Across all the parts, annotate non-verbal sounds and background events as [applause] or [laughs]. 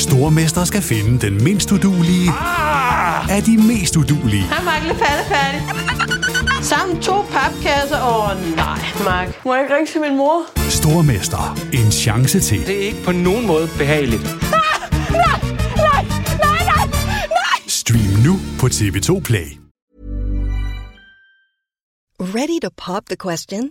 Stormester skal finde den mindst udulige Ah! af de mest udulige. Hej, Mark. Lidt færdig. Sammen to papkasser. Åh, oh, nej, Mark. Må jeg ikke ringe til min mor? Stormester. En chance til. Det er ikke på nogen måde behageligt. Stream nu på TV2 Play. Ready to pop the question?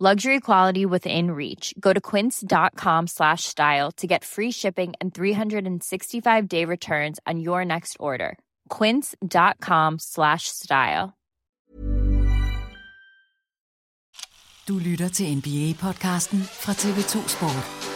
Luxury quality within reach. Go to quince.com slash style to get free shipping and 365 day returns on your next order. Quince.com slash style. Du lytter til NBA-podcasten fra TV2 Sport.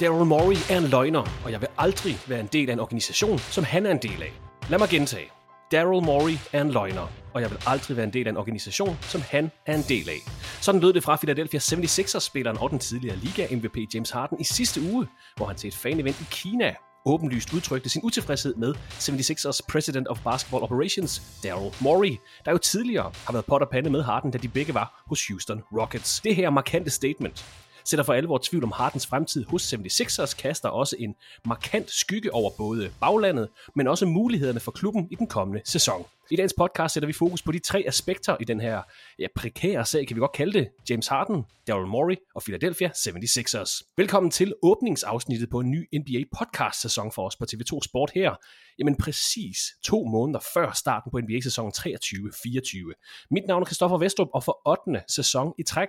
Daryl Morey er en løgner, og jeg vil aldrig være en del af en organisation, som han er en del af. Lad mig gentage. Daryl Morey er en løgner, og jeg vil aldrig være en del af en organisation, som han er en del af. Sådan lød det fra Philadelphia 76ers-spilleren og den tidligere Liga-MVP James Harden i sidste uge, hvor han til et fan-event i Kina åbenlyst udtrykte sin utilfredshed med 76ers President of Basketball Operations, Daryl Morey, der jo tidligere har været pot og pande med Harden, da de begge var hos Houston Rockets. Det her markante statement sætter for alvor tvivl om Hardens fremtid hos 76ers, kaster også en markant skygge over både baglandet, men også mulighederne for klubben i den kommende sæson. I dagens podcast sætter vi fokus på de tre aspekter i den her ja, prekære sag, kan vi godt kalde det. James Harden, Daryl Morey og Philadelphia 76ers. Velkommen til åbningsafsnittet på en ny NBA podcast sæson for os på TV2 Sport her. Jamen præcis to måneder før starten på NBA-sæsonen 23-24. Mit navn er Christoffer Vestrup, og for 8. sæson i træk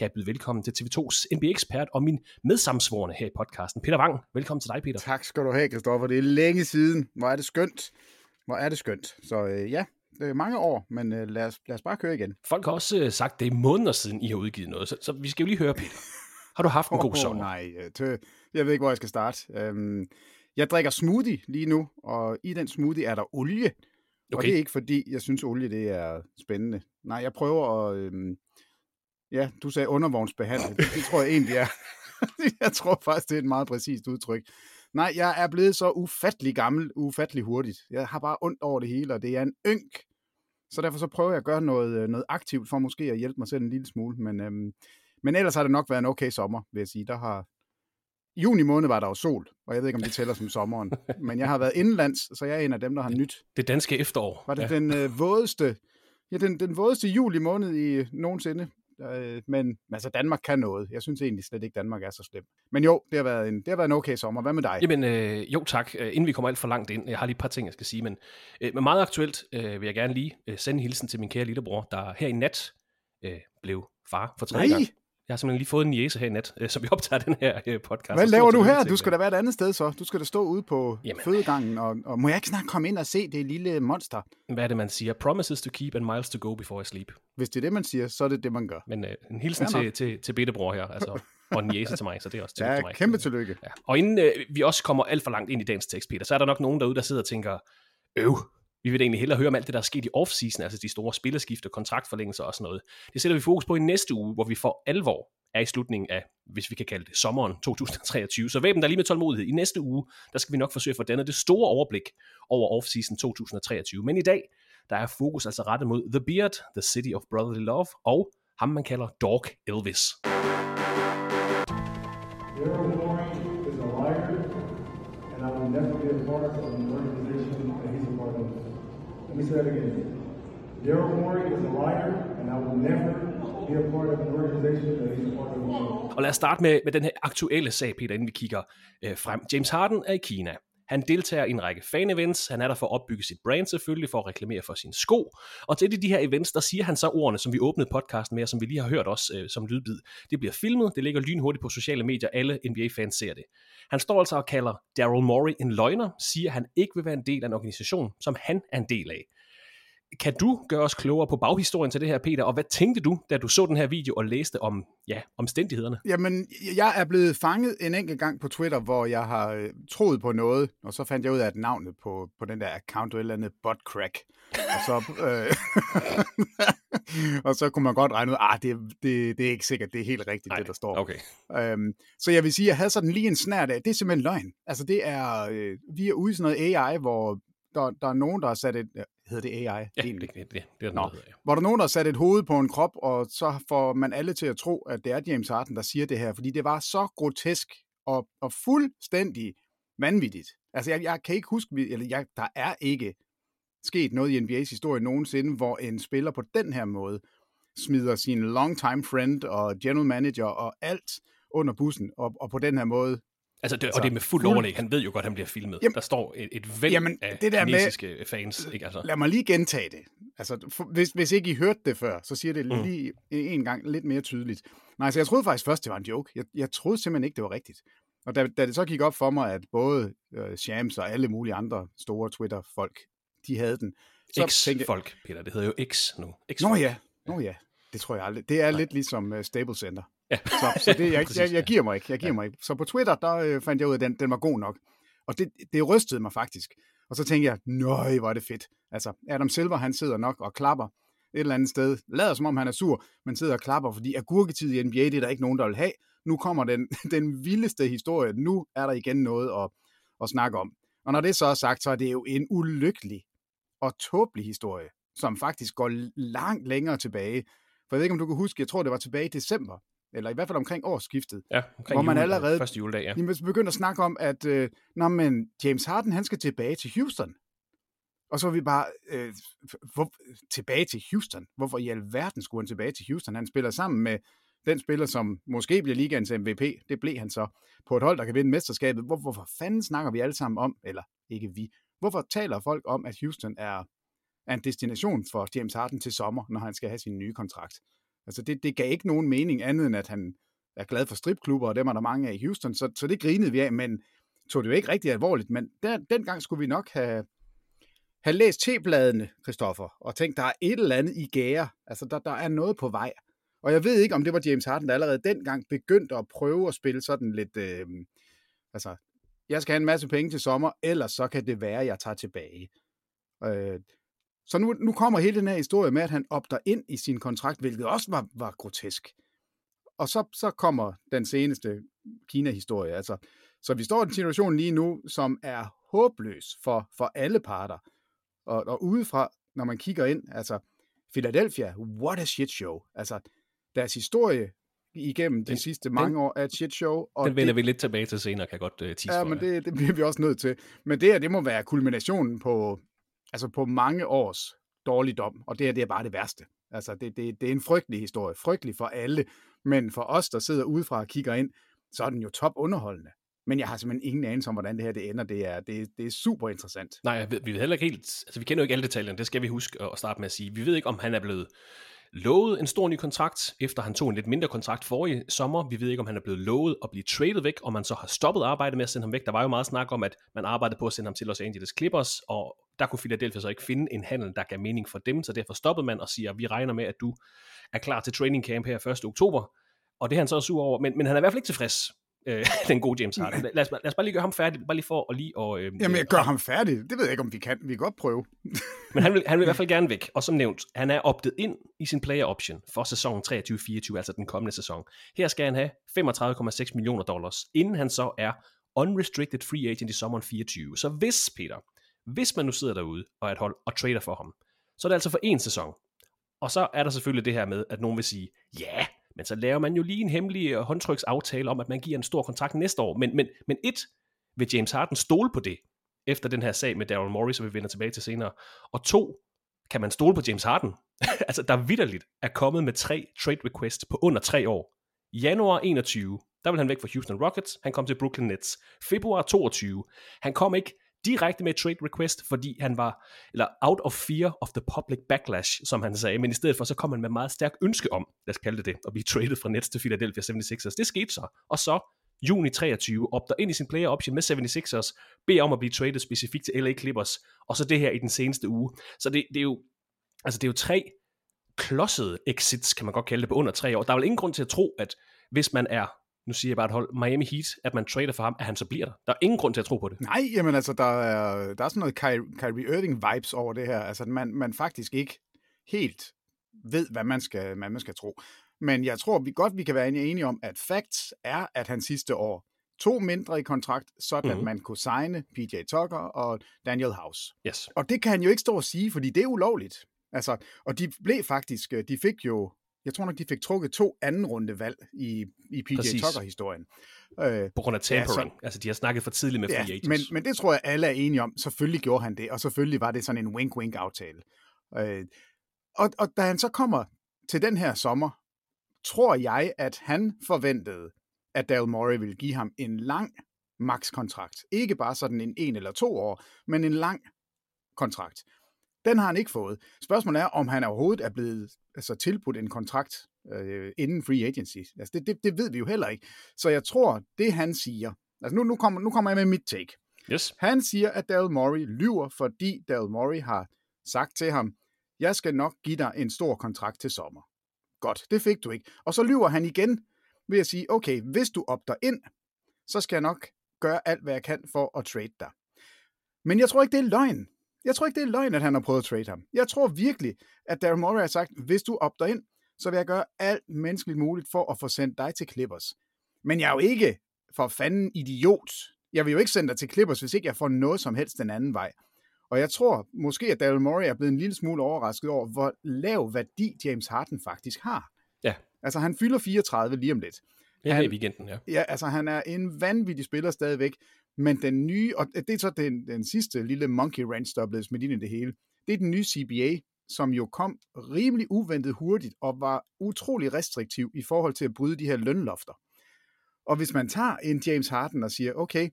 kan jeg byde velkommen til TV2's NBA-ekspert og min medsamsvorene her i podcasten. Peter Wang, velkommen til dig, Peter. Tak skal du have, Kristoffer. Det er længe siden. Hvor er det skønt. Hvor er det skønt. Så øh, ja, er mange år, men øh, lad, os, lad os bare køre igen. Folk har også øh, sagt, det er måneder siden, I har udgivet noget, så, så vi skal jo lige høre, Peter. Har du haft en god Åh, sommer? nej, øh, tø, jeg ved ikke, hvor jeg skal starte. Øhm, jeg drikker smoothie lige nu, og i den smoothie er der olie. Okay. Og det er ikke fordi, jeg synes, olie det er spændende. Nej, jeg prøver at... Øhm, ja, du sagde undervognsbehandle. Det, det tror jeg egentlig er. [laughs] jeg tror faktisk, det er et meget præcist udtryk. Nej, jeg er blevet så ufattelig gammel, ufattelig hurtigt. Jeg har bare ondt over det hele, og det er en ynk. Så derfor så prøver jeg at gøre noget, øh, noget aktivt for måske at hjælpe mig selv en lille smule. Men, øhm, men ellers har det nok været en okay sommer, vil jeg sige. Der har, I juni måned var der jo sol, og jeg ved ikke, om det tæller som sommeren. [laughs] Men jeg har været indenlands, så jeg er en af dem, der har nyt. Det danske efterår. Var det Ja. ja. den øh, vådeste, ja, den, den vådeste juli måned i nogensinde. Øh, men altså, Danmark kan noget. Jeg synes egentlig slet ikke, Danmark er så slem. Men jo, det har været en, det har været en okay sommer. Hvad med dig? Jamen, øh, jo tak. Øh, Inden vi kommer alt for langt ind, jeg har lige et par ting, jeg skal sige, men, øh, men meget aktuelt øh, vil jeg gerne lige øh, sende en hilsen til min kære lillebror, der her i nat øh, blev far for tredje Nej. gang. Jeg har simpelthen lige fået en jæse her i nat, øh, som vi optager den her øh, podcast. Hvad laver du her? Du skal da være et andet sted så. Du skal da stå ude på Jamen. Fødegangen. Og, og må jeg ikke snart komme ind og se det lille monster? Hvad er det, man siger? Promises to keep and miles to go before I sleep. Hvis det er det, man siger, så er det det, man gør. Men øh, en hilsen til, til, til Bedtebror her, altså, [laughs] og en jæse til mig, så det er også tillykke Ja, til mig. kæmpe tillykke. Ja. Og inden øh, vi også kommer alt for langt ind i dagens tekst, Peter, så er der nok nogen derude, der sidder og tænker, øv, vi vil egentlig hellere høre om alt det, der er sket i off-season, altså de store spillerskifter, kontraktforlængelser og sådan noget. Det sætter vi fokus på i næste uge, hvor vi for alvor er i slutningen af, hvis vi kan kalde det, sommeren 2023. Så væben der lige med tålmodighed. I næste uge, der skal vi nok forsøge at få dannet det store overblik over off-season 2023. Men i dag, der er fokus altså rettet mod The Beard, The City of Brotherly Love, og ham man kalder Dog Elvis. Is a liar, and I will never be a part of said again. Daryl Morey is a liar, and I will never be a part of an organization that he's a part of. Og lad os starte med, med den her aktuelle sag, Peter, inden vi kigger øh, frem. James Harden er i Kina. Han deltager i en række fan-events. Han er der for at opbygge sit brand selvfølgelig, for at reklamere for sine sko. Og til et af de her events, der siger han så ordene, som vi åbnede podcasten med, og som vi lige har hørt også øh, som lydbid. Det bliver filmet, det ligger lynhurtigt på sociale medier, alle NBA-fans ser det. Han står altså og kalder Daryl Morey en løgner, siger han ikke vil være en del af en organisation, som han er en del af. Kan du gøre os klogere på baghistorien til det her, Peter, og hvad tænkte du, da du så den her video og læste om ja, omstændighederne? Jamen, jeg er blevet fanget en enkelt gang på Twitter, hvor jeg har øh, troet på noget, og så fandt jeg ud af, at navnet på, på den der account var et eller andet buttcrack. Og så, øh, [laughs] og så kunne man godt regne ud, at ah, det, det, det er ikke sikkert, det er helt rigtigt, Nej, det der står. okay. Øhm, så jeg vil sige, at jeg havde sådan lige en snært af, det er simpelthen løgn. Altså det er, øh, vi er ude i sådan noget AI, hvor der, der er nogen, der har sat et, hedder det AI? Ja, det, det, det, det er Nå, noget, hedder, ja. hvor der er nogen, der har sat et hoved på en krop, og så får man alle til at tro, at det er James Harden, der siger det her, fordi det var så grotesk og, og fuldstændig vanvittigt. Altså, jeg, jeg kan ikke huske, vi- eller jeg, der er ikke sket noget i NBA's historie nogensinde, hvor en spiller på den her måde smider sin longtime friend og general manager og alt under bussen, og, og på den her måde Altså, det, Altså, og det er med fuld overlæg. Han ved jo godt, at han bliver filmet. Jamen- der står et, et væld Jamen, af det der med- kinesiske fans. Ikke? Altså. Lad mig lige gentage det. Altså, for, hvis, hvis ikke I hørte det før, så siger det Mm. lige en gang lidt mere tydeligt. Nej, så jeg troede faktisk først, det var en joke. Jeg, jeg troede simpelthen ikke, det var rigtigt. Og da, da det så gik op for mig, at både øh, Shams og alle mulige andre store Twitter-folk, de havde den. Så tænkte jeg- X-folk, Peter. Det hedder jo X nu. X Nå ja, nå ja. Det tror jeg aldrig. Det er lidt ligesom uh, Stable Center. Ja. Så, så det, [laughs] jeg, Præcis, jeg, ja. jeg giver mig ikke. Jeg giver mig ikke. Så på Twitter, der øh, fandt jeg ud af, at den, den var god nok. Og det, det rystede mig faktisk. Og så tænkte jeg, nøj, hvor er det fedt. Altså, Adam Silver, han sidder nok og klapper et eller andet sted. Lader som om han er sur, men sidder og klapper, fordi agurketid i NBA, det er der ikke nogen, der vil have. Nu kommer den, [laughs] den vildeste historie. Nu er der igen noget at, at snakke om. Og når det så er sagt, så er det jo en ulykkelig og tåbelig historie, som faktisk går langt længere tilbage. For jeg ved ikke, om du kan huske, jeg tror, det var tilbage i december, eller i hvert fald omkring årsskiftet, Ja, omkring hvor man jule- allerede Første juledag, ja. Jamen, så begyndte at snakke om, at øh, Nå, men James Harden, han skal tilbage til Houston. Og så var vi bare, øh, hvor, tilbage til Houston? Hvorfor i alverden skulle han tilbage til Houston? Han spiller sammen med den spiller, som måske bliver ligaens MVP. Det blev han så på et hold, der kan vinde mesterskabet. Hvor, hvorfor fanden snakker vi alle sammen om, eller ikke vi, hvorfor taler folk om, at Houston er, er en destination for James Harden til sommer, når han skal have sin nye kontrakt? Altså, det, det gav ikke nogen mening andet, end at han er glad for stripklubber, og dem er der mange af i Houston, så, så det grinede vi af, men tog det jo ikke rigtig alvorligt. Men der, dengang skulle vi nok have, have læst T-bladene, Christoffer, og tænkt, der er et eller andet i gære. Altså, der, der er noget på vej. Og jeg ved ikke, om det var James Harden, der allerede dengang begyndte at prøve at spille sådan lidt... Øh, altså, jeg skal have en masse penge til sommer, ellers så kan det være, at jeg tager tilbage. Øh, så nu, nu kommer hele den her historie med, at han opter ind i sin kontrakt, hvilket også var, var grotesk. Og så, så kommer den seneste Kina-historie. Altså, så vi står i en situation lige nu, som er håbløs for, for alle parter. Og, og udefra, når man kigger ind, altså Philadelphia, what a shit show. Altså, deres historie igennem de Den- sidste mange år er et shit show. Og Den vender det, vi lidt tilbage til senere, kan jeg godt uh, tease Ja, men det, det bliver vi også nødt til. Men det her, det må være kulminationen på, altså på mange års dårligdom, og det her, det er bare det værste. Altså, det, det, det er en frygtelig historie. Frygtelig for alle, men for os, der sidder udefra og kigger ind, så er den jo top underholdende. Men jeg har simpelthen ingen anelse om, hvordan det her det ender. Det er, det, det er super interessant. Nej, vi ved heller ikke helt, altså vi kender jo ikke alle detaljerne, det skal vi huske at starte med at sige. Vi ved ikke, om han er blevet lovet en stor ny kontrakt, efter han tog en lidt mindre kontrakt forrige sommer. Vi ved ikke, om han er blevet lovet at blive traded væk, og man så har stoppet arbejdet med at sende ham væk. Der var jo meget snak om, at man arbejdede på at sende ham til Los Angeles Clippers, og der kunne Philadelphia så ikke finde en handel, der gav mening for dem, så derfor stoppede man og siger, at vi regner med, at du er klar til training camp her 1. oktober. Og det er han så sur over, men, men han er i hvert fald ikke tilfreds øh, [laughs] den gode James Harden. Lad os, lad os bare lige gøre ham færdig, bare lige for at lige og, øh, Jamen, jeg gør ham færdig. Det ved jeg ikke, om vi kan. Vi kan godt prøve. [laughs] Men han vil, han vil i hvert fald [laughs] gerne væk. Og som nævnt, han er optet ind i sin player option for sæsonen 23-24, altså den kommende sæson. Her skal han have 35,6 millioner dollars, inden han så er unrestricted free agent i sommeren 24. Så hvis, Peter, hvis man nu sidder derude og er et hold og trader for ham, så er det altså for en sæson. Og så er der selvfølgelig det her med, at nogen vil sige, ja, men så laver man jo lige en hemmelig øh, håndtryksaftale om, at man giver en stor kontrakt næste år. Men, men, men et, vil James Harden stole på det, efter den her sag med Daryl Morey, som vi vender tilbage til senere. Og to, kan man stole på James Harden? [laughs] altså, der vidderligt er kommet med tre trade requests på under tre år. Januar 21, der vil han væk fra Houston Rockets, han kom til Brooklyn Nets. Februar 22, han kom ikke direkte med et trade request, fordi han var, eller out of fear of the public backlash, som han sagde, men i stedet for, så kom han med meget stærk ønske om, lad os kalde det det, at blive traded fra Nets til Philadelphia 76ers. Det skete så, og så juni 23, opter ind i sin player option med 76ers, beder om at blive traded specifikt til LA Clippers, og så det her i den seneste uge. Så det, det er jo, altså det er jo tre klodsede exits, kan man godt kalde det, på under tre år. Der er vel ingen grund til at tro, at hvis man er nu siger jeg bare et hold, Miami Heat, at man trader for ham, at han så bliver der. Der er ingen grund til at tro på det. Nej, jamen altså, der er, der er sådan noget Kyrie, Kyrie Irving-vibes over det her. Altså, man, man faktisk ikke helt ved, hvad man skal, hvad man skal tro. Men jeg tror vi godt, vi kan være enige om, at facts er, at han sidste år to mindre i kontrakt, sådan mm-hmm. at man kunne signe PJ Tucker og Daniel House. Yes. Og det kan han jo ikke stå og sige, fordi det er ulovligt. Altså, og de blev faktisk, de fik jo jeg tror nok, de fik trukket to anden runde valg i, i PJ Tucker-historien. Øh, På grund af tampering. Ja, så, altså, de har snakket for tidligt med free ja, agents. Men, men det tror jeg, alle er enige om. Selvfølgelig gjorde han det, og selvfølgelig var det sådan en wink-wink-aftale. Øh, og, og da han så kommer til den her sommer, tror jeg, at han forventede, at Daryl Morey ville give ham en lang max-kontrakt. Ikke bare sådan en en eller to år, men en lang kontrakt. Den har han ikke fået. Spørgsmålet er, om han overhovedet er blevet altså, tilbudt en kontrakt øh, inden free agency. Altså, det, det, det ved vi jo heller ikke. Så jeg tror, det han siger... Altså, nu, nu, kommer, nu kommer jeg med mit take. Yes. Han siger, at Daryl Morey lyver, fordi Daryl Morey har sagt til ham, jeg skal nok give dig en stor kontrakt til sommer. Godt, det fik du ikke. Og så lyver han igen ved at sige, okay, hvis du opter ind, så skal jeg nok gøre alt, hvad jeg kan for at trade dig. Men jeg tror ikke, det er løgn. Jeg tror ikke, det er løgn, at han har prøvet at trade ham. Jeg tror virkelig, at Daryl Morey har sagt, hvis du opter ind, så vil jeg gøre alt menneskeligt muligt for at få sendt dig til Clippers. Men jeg er jo ikke for fanden idiot. Jeg vil jo ikke sende dig til Clippers, hvis ikke jeg får noget som helst den anden vej. Og jeg tror måske, at Daryl Morey er blevet en lille smule overrasket over, hvor lav værdi James Harden faktisk har. Ja. Altså, han fylder 34 lige om lidt. Ja, han, i weekenden, ja. Ja, altså han er en vanvittig spiller stadigvæk, men den nye, og det er så den, den sidste lille monkey ranch, der er blevet smidt ind i det hele, det er den nye CBA, som jo kom rimelig uventet hurtigt og var utrolig restriktiv i forhold til at bryde de her lønlofter. Og hvis man tager en James Harden og siger, okay,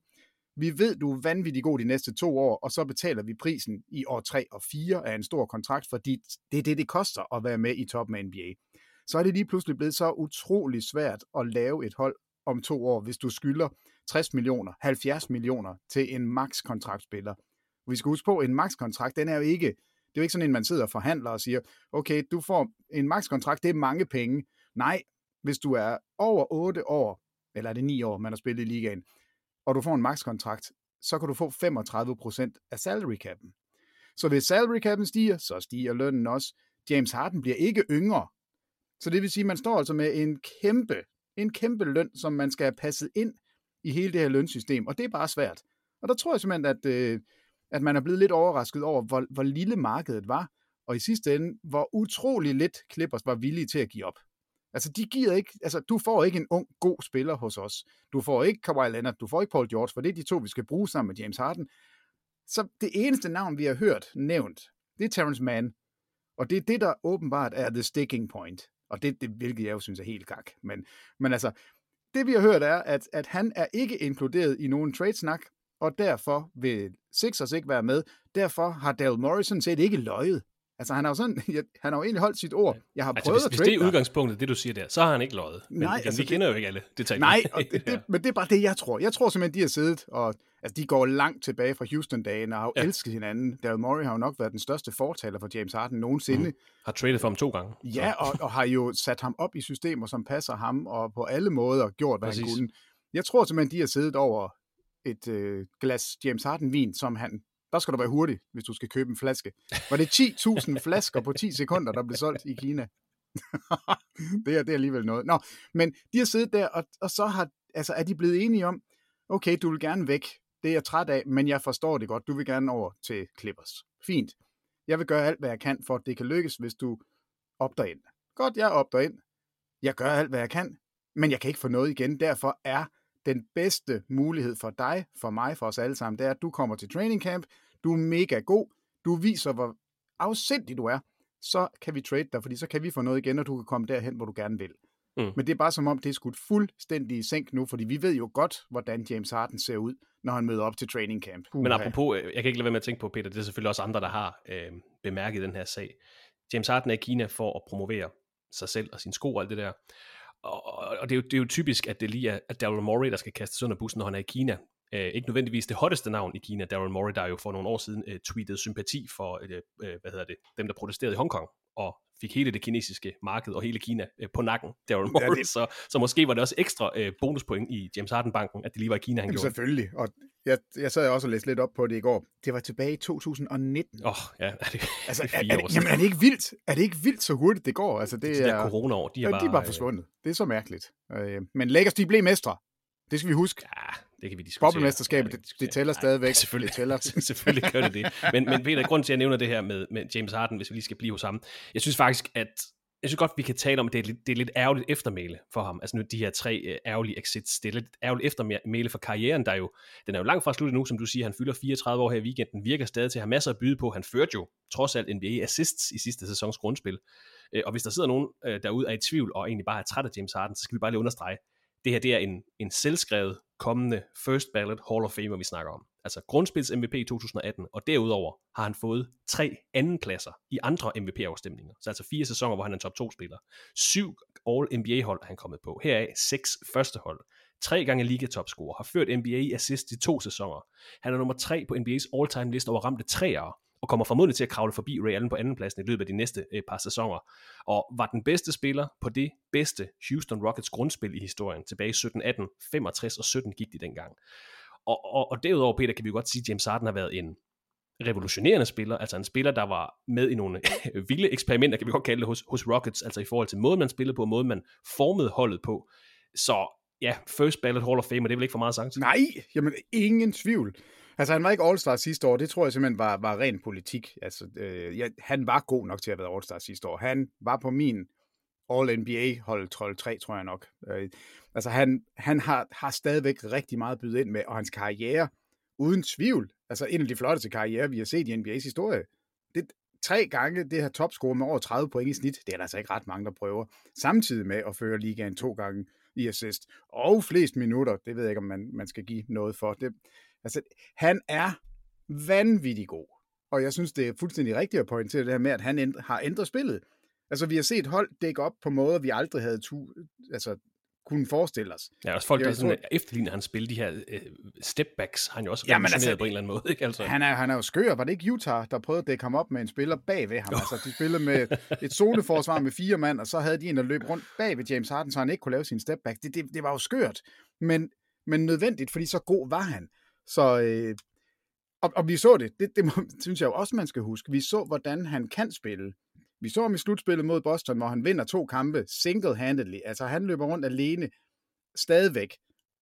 vi ved, du er vanvittig god de næste to år, og så betaler vi prisen i år 3 og 4 af en stor kontrakt, fordi det er det, det koster at være med i toppen af NBA. Så er det lige pludselig blevet så utrolig svært at lave et hold om to år, hvis du skylder 60 millioner, 70 millioner til en max-kontraktspiller. Vi skal huske på, at en max-kontrakt, den er jo ikke, det er jo ikke sådan en, man sidder og forhandler og siger, okay, du får en max-kontrakt, det er mange penge. Nej, hvis du er over 8 år, eller er det 9 år, man har spillet i ligaen, og du får en max-kontrakt, så kan du få 35% af salary cap'en. Så hvis salary cap'en stiger, så stiger lønnen også. James Harden bliver ikke yngre. Så det vil sige, at man står altså med en kæmpe, en kæmpe løn, som man skal have passet ind i hele det her lønsystem, og det er bare svært. Og der tror jeg simpelthen, at, øh, at man er blevet lidt overrasket over, hvor, hvor lille markedet var, og i sidste ende, hvor utrolig lidt Clippers var villige til at give op. Altså, de giver ikke, altså, du får ikke en ung, god spiller hos os. Du får ikke Kawhi Leonard, du får ikke Paul George, for det er de to, vi skal bruge sammen med James Harden. Så det eneste navn, vi har hørt nævnt, det er Terrence Mann. Og det er det, der åbenbart er the sticking point. Og det, det hvilket jeg jo synes er helt gak. Men, men altså, det vi har hørt er, at, at han er ikke inkluderet i nogen trade-snak, og derfor vil Sixers ikke være med. Derfor har Dale Morrison set ikke løjet. Altså, han har jo, sådan, [laughs] han har jo egentlig holdt sit ord. Jeg har altså, prøvet hvis, at hvis det er udgangspunktet, det du siger der, så har han ikke løjet. Men nej, altså, vi kender det, jo ikke alle detaljer. Nej, og [laughs] det, det, men det er bare det, jeg tror. Jeg tror simpelthen, de har siddet, og altså, de går langt tilbage fra Houston-dagen, og har jo ja. elsket hinanden. Daryl Morey har jo nok været den største fortaler for James Harden nogensinde. Mm. Har traded for ham to gange. Ja, og, og har jo sat ham op i systemer, som passer ham, og på alle måder gjort, hvad Præcis. han kunne. Jeg tror simpelthen, de har siddet over et øh, glas James Harden-vin, som han... Der skal du være hurtig, hvis du skal købe en flaske. Var det 10.000 [laughs] flasker på 10 sekunder, der blev solgt i Kina? [laughs] det, er, det er alligevel noget. Nå, men de har siddet der, og, og så har, altså, er de blevet enige om, okay, du vil gerne væk. Det er jeg træt af, men jeg forstår det godt. Du vil gerne over til Clippers. Fint. Jeg vil gøre alt, hvad jeg kan, for at det kan lykkes, hvis du opdager ind. Godt, jeg opdager ind. Jeg gør alt, hvad jeg kan, men jeg kan ikke få noget igen. Derfor er den bedste mulighed for dig, for mig, for os alle sammen, det er, at du kommer til training camp, du er mega god, du viser, hvor afsindig du er, så kan vi trade dig, fordi så kan vi få noget igen, og du kan komme derhen, hvor du gerne vil. Mm. Men det er bare som om, det er skudt fuldstændig i sænk nu, fordi vi ved jo godt, hvordan James Harden ser ud, når han møder op til training camp. Uh, Men apropos, øh, jeg kan ikke lade være med at tænke på, Peter, det er selvfølgelig også andre, der har øh, bemærket den her sag. James Harden er i Kina for at promovere sig selv og sine sko og alt det der. Og, og det, er jo, det er jo typisk, at det lige er at Daryl Morey, der skal kastes under bussen, når han er i Kina. Uh, ikke nødvendigvis det hotteste navn i Kina, Daryl Morey, der jo for nogle år siden uh, tweetede sympati for uh, uh, hvad hedder det, dem, der protesterede i Hongkong, og fik hele det kinesiske marked og hele Kina uh, på nakken, Daryl Morey. Ja, det... så, så måske var det også ekstra uh, bonuspoint i James Harden-banken, at det lige var i Kina, han Jamen, gjorde. Selvfølgelig, og jeg, jeg sad også og læste lidt op på det i går. Det var tilbage i 2019. Åh, oh, ja, er det, altså, er, er, det, jamen, er det ikke vildt? Er det ikke vildt, så hurtigt det går? Altså, det de der er, corona-år, de er, ja, bare, de er bare forsvundet. Det er så mærkeligt. Øh, men Lakers, de blev mestre. Det skal vi huske. Ja, det kan vi diskutere. Boblemesterskabet, det, det tæller Nej, stadigvæk. [laughs] Selvfølgelig, det tæller. [laughs] selvfølgelig gør det det. Men, men Peter, grund til, at jeg nævner det her med, med James Harden, hvis vi lige skal blive hos ham, jeg synes faktisk, at jeg synes godt, vi kan tale om, at det er lidt, det er lidt ærgerligt eftermæle for ham. Altså nu de her tre uh, ærgerlige exits, det er lidt ærgerligt eftermæle for karrieren, der er jo, den er jo langt fra slut nu, som du siger, han fylder 34 år her i weekenden, virker stadig til at have masser at byde på. Han førte jo trods alt NBA assists i sidste sæsons grundspil. Uh, og hvis der sidder nogen uh, derude er i tvivl, og egentlig bare er træt af James Harden, så skal vi bare lige understrege, det her det er en, en selvskrevet kommende first ballot Hall of Famer, vi snakker om. Altså grundspils MVP i 2018, og derudover har han fået tre andenpladser i andre MVP-afstemninger. Så altså fire sæsoner, hvor han er en top 2-spiller. Syv All-NBA-hold er han kommet på. Heraf seks første hold. Tre gange ligatopscorer. Har ført NBA i assist i to sæsoner. Han er nummer tre på NBA's all-time liste over ramte træer og kommer formodentlig til at kravle forbi Ray Allen på andenpladsen i løbet af de næste øh, par sæsoner, og var den bedste spiller på det bedste Houston Rockets grundspil i historien tilbage i 17-18, 65 og 17 gik de dengang. Og, og, og derudover, Peter, kan vi godt sige, at James Harden har været en revolutionerende spiller, altså en spiller, der var med i nogle [laughs] vilde eksperimenter, kan vi godt kalde det, hos, hos Rockets, altså i forhold til måden, man spillede på, måden, man formede holdet på. Så ja, first ballot Hall of Fame, det er vel ikke for meget sagt? Nej, jamen ingen tvivl. Altså, han var ikke All-Star sidste år. Det tror jeg simpelthen var, var ren politik. Altså, øh, ja, han var god nok til at være All-Star sidste år. Han var på min All-NBA-hold 12-3, tror jeg nok. Øh, altså, han, han har, har stadigvæk rigtig meget bydet ind med, og hans karriere, uden tvivl, altså en af de flotteste karrierer, vi har set i NBA's historie. Det, tre gange det her topscore med over 30 point i snit, det er der altså ikke ret mange, der prøver. Samtidig med at føre ligaen to gange i assist. Og flest minutter, det ved jeg ikke, om man, man skal give noget for. Det, Altså, han er vanvittig god. Og jeg synes, det er fuldstændig rigtigt at pointere det her med, at han ændre, har ændret spillet. Altså, vi har set hold dække op på måder, vi aldrig havde tu, altså, kunne forestille os. Ja, også folk, der sådan, tror... efterligner han spil, de her uh, stepbacks, han jo også ja, altså, på en eller anden måde. Ikke? Altså. Han, er, han er jo skør. Var det ikke Utah, der prøvede at dække ham op med en spiller bag ved ham? Oh. Altså, de spillede med et zoneforsvar med fire mand, og så havde de en, der løb rundt bag ved James Harden, så han ikke kunne lave sin stepback. Det, det, det var jo skørt, men, men nødvendigt, fordi så god var han. Så, øh, og, og vi så det, det, det må, [laughs] synes jeg jo også, man skal huske. Vi så, hvordan han kan spille. Vi så ham i slutspillet mod Boston, hvor han vinder to kampe single-handedly. Altså han løber rundt alene stadigvæk,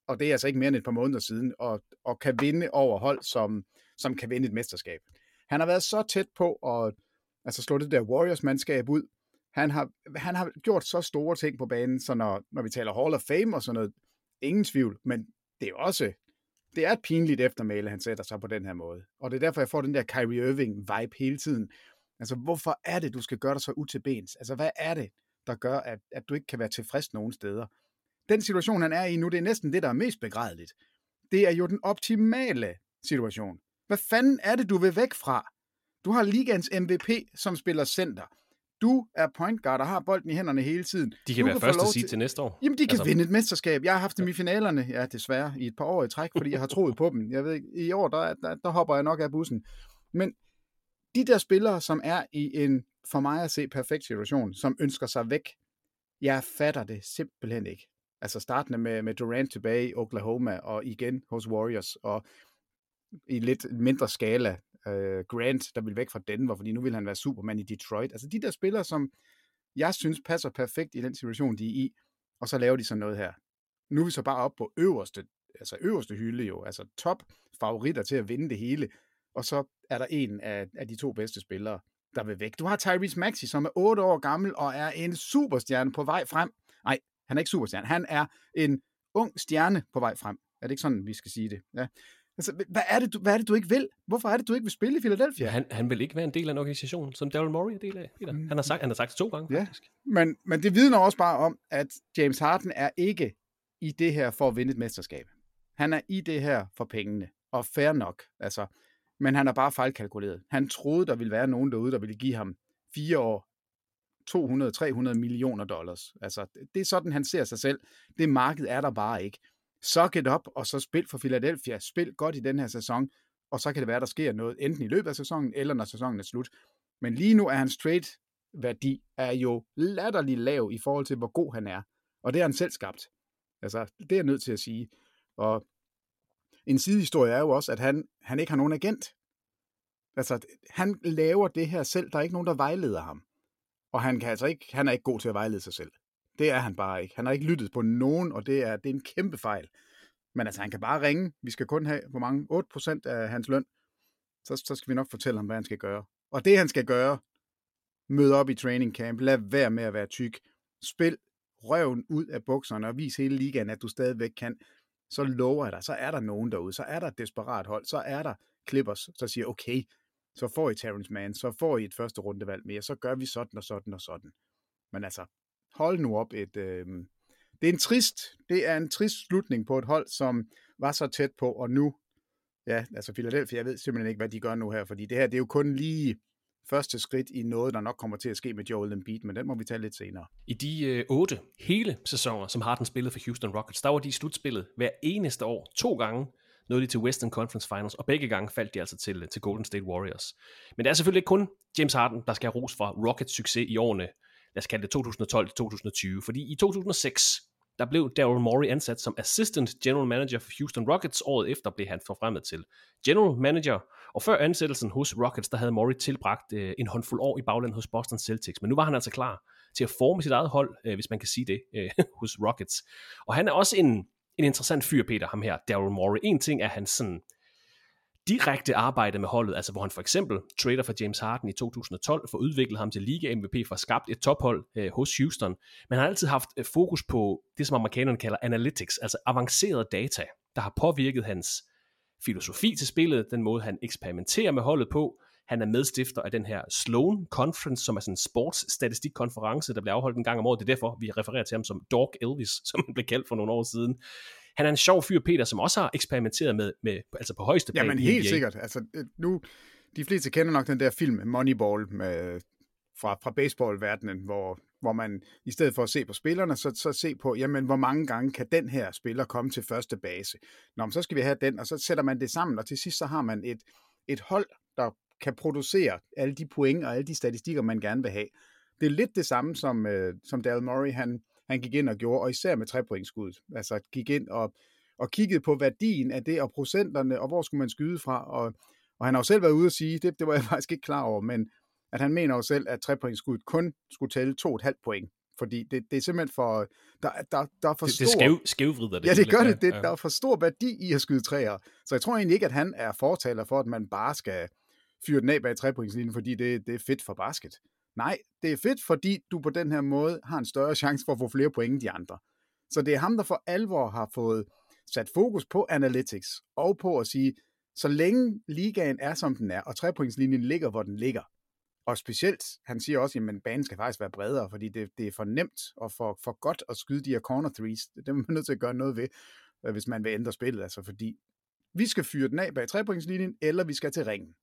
og det er altså ikke mere end et par måneder siden, og, og kan vinde over hold, som, som kan vinde et mesterskab. Han har været så tæt på at altså slå det der Warriors-mandskab ud. Han har, han har gjort så store ting på banen, så når, når vi taler Hall of Fame og sådan noget, ingen tvivl, men det er også det er et pinligt eftermæle, han sætter sig på den her måde. Og det er derfor, jeg får den der Kyrie Irving-vibe hele tiden. Altså, hvorfor er det, du skal gøre dig så utilbens? Altså, hvad er det, der gør, at, at du ikke kan være tilfreds nogen steder? Den situation, han er i nu, det er næsten det, der er mest begrædeligt. Det er jo den optimale situation. Hvad fanden er det, du vil væk fra? Du har ligands MVP, som spiller center. Du er point guard og har bolden i hænderne hele tiden. De kan du være første til... til næste år. Jamen, de kan altså... vinde et mesterskab. Jeg har haft dem i finalerne, ja, desværre, i et par år i træk, fordi jeg har troet på dem. Jeg ved ikke, i år, der, der, der hopper jeg nok af bussen. Men de der spillere, som er i en, for mig at se, perfekt situation, som ønsker sig væk, jeg fatter det simpelthen ikke. Altså startende med, med Durant tilbage i Oklahoma, og igen hos Warriors, og i lidt mindre skala øh, Grant, der vil væk fra Denver, fordi nu vil han være Superman i Detroit. Altså de der spillere, som jeg synes passer perfekt i den situation, de er i, og så laver de sådan noget her. Nu er vi så bare op på øverste, altså øverste hylde jo, altså top favoritter til at vinde det hele, og så er der en af, af de to bedste spillere, der vil væk. Du har Tyrese Maxey, som er 8 år gammel og er en superstjerne på vej frem. Nej, han er ikke superstjerne. Han er en ung stjerne på vej frem. Er det ikke sådan, vi skal sige det? Ja. Altså, hvad er, det, du, hvad er det, du ikke vil? Hvorfor er det, du ikke vil spille i Philadelphia? Han, han vil ikke være en del af en organisation, som Daryl Morey er del af, Peter. Han har sagt, han har sagt det to gange, Ja, faktisk. men, men det vidner også bare om, at James Harden er ikke i det her for at vinde et mesterskab. Han er i det her for pengene, og fair nok. Altså, men han har bare fejlkalkuleret. Han troede, der ville være nogen derude, der ville give ham fire år 200-300 millioner dollars. Altså, det er sådan, han ser sig selv. Det marked er der bare ikke. Suck it up, og så spil for Philadelphia. Spil godt i den her sæson, og så kan det være, der sker noget, enten i løbet af sæsonen, eller når sæsonen er slut. Men lige nu er hans trade-værdi er jo latterlig lav i forhold til, hvor god han er. Og det er han selv skabt. Altså, det er jeg nødt til at sige. Og en sidehistorie er jo også, at han, han ikke har nogen agent. Altså, han laver det her selv. Der er ikke nogen, der vejleder ham. Og han, kan altså ikke, han er ikke god til at vejlede sig selv. Det er han bare ikke. Han har ikke lyttet på nogen, og det er, det er en kæmpe fejl. Men altså, han kan bare ringe. Vi skal kun have, hvor mange? 8% af hans løn. Så, så skal vi nok fortælle ham, hvad han skal gøre. Og det, han skal gøre, møde op i training camp, lad være med at være tyk, spil røven ud af bukserne og vis hele ligaen, at du stadigvæk kan, så lover jeg dig, så er der nogen derude, så er der et desperat hold, så er der Clippers, så siger, okay, så får I Terrence Mann, så får I et første rundevalg mere, så gør vi sådan og sådan og sådan. Men altså, hold nu op et... Øh, det er en trist, det er en trist slutning på et hold, som var så tæt på, og nu, ja, altså Philadelphia, jeg ved simpelthen ikke, hvad de gør nu her, fordi det her, det er jo kun lige første skridt i noget, der nok kommer til at ske med Joel Embiid, men den må vi tage lidt senere. I de øh, otte hele sæsoner, som Harden spillede for Houston Rockets, der var de i slutspillet hver eneste år, to gange, nåede de til Western Conference Finals, og begge gange faldt de altså til, til Golden State Warriors. Men det er selvfølgelig ikke kun James Harden, der skal have ros for Rockets succes i årene, lad os kalde det 2012-2020, fordi i 2006, der blev Daryl Morey ansat som Assistant General Manager for Houston Rockets. Året efter blev han forfremmet til General Manager, og før ansættelsen hos Rockets, der havde Morey tilbragt øh, en håndfuld år i baglandet hos Boston Celtics. Men nu var han altså klar til at forme sit eget hold, øh, hvis man kan sige det, øh, [laughs] hos Rockets. Og han er også en, en interessant fyr, Peter, ham her, Daryl Morey. En ting er hans sådan direkte arbejde med holdet, altså hvor han for eksempel trader for James Harden i 2012, for udviklet ham til Liga MVP, for skabt et tophold øh, hos Houston, men han har altid haft øh, fokus på det, som amerikanerne kalder analytics, altså avanceret data, der har påvirket hans filosofi til spillet, den måde han eksperimenterer med holdet på. Han er medstifter af den her Sloan Conference, som er sådan en sportsstatistikkonference, der bliver afholdt en gang om året. Det er derfor, vi refererer til ham som Dog Elvis, [laughs] som han blev kaldt for nogle år siden. Han er en sjov fyr, Peter, som også har eksperimenteret med, med altså på højeste plan Jamen helt NBA. sikkert. Altså, øh, nu, de fleste kender nok den der film Moneyball med, fra, fra baseballverdenen, hvor, hvor man i stedet for at se på spillerne, så, så se på, jamen, hvor mange gange kan den her spiller komme til første base. Nå, men så skal vi have den, og så sætter man det sammen, og til sidst så har man et, et hold, der kan producere alle de point og alle de statistikker, man gerne vil have. Det er lidt det samme, som, øh, som Daryl Morey, han, han gik ind og gjorde, og især med trepointskuddet. Altså gik ind og, og kiggede på værdien af det, og procenterne, og hvor skulle man skyde fra, og, og han har jo selv været ude at sige, det, det var jeg [laughs] faktisk ikke klar over, men at han mener jo selv, at trepointskuddet kun skulle tælle 2,5 point. Fordi det, det er simpelthen for... Der, der, der er for Det, stor... det skæv, skævvrider det. Ja, det gør det. det Ja. Der er for stor værdi i at skyde træer. Så jeg tror egentlig ikke, at han er fortaler for, at man bare skal fyre den af bag trepointslinjen, fordi det, det er fedt for basket. Nej, det er fedt, fordi du på den her måde har en større chance for at få flere point end de andre. Så det er ham, der for alvor har fået sat fokus på analytics og på at sige, så længe ligaen er, som den er, og trepointslinjen ligger, hvor den ligger, og specielt, han siger også, at banen skal faktisk være bredere, fordi det, det er for nemt og for, for godt at skyde de her corner threes. Det er man nødt til at gøre noget ved, øh, hvis man vil ændre spillet. Altså fordi vi skal fyre den af bag trepointslinjen, eller vi skal til ringen.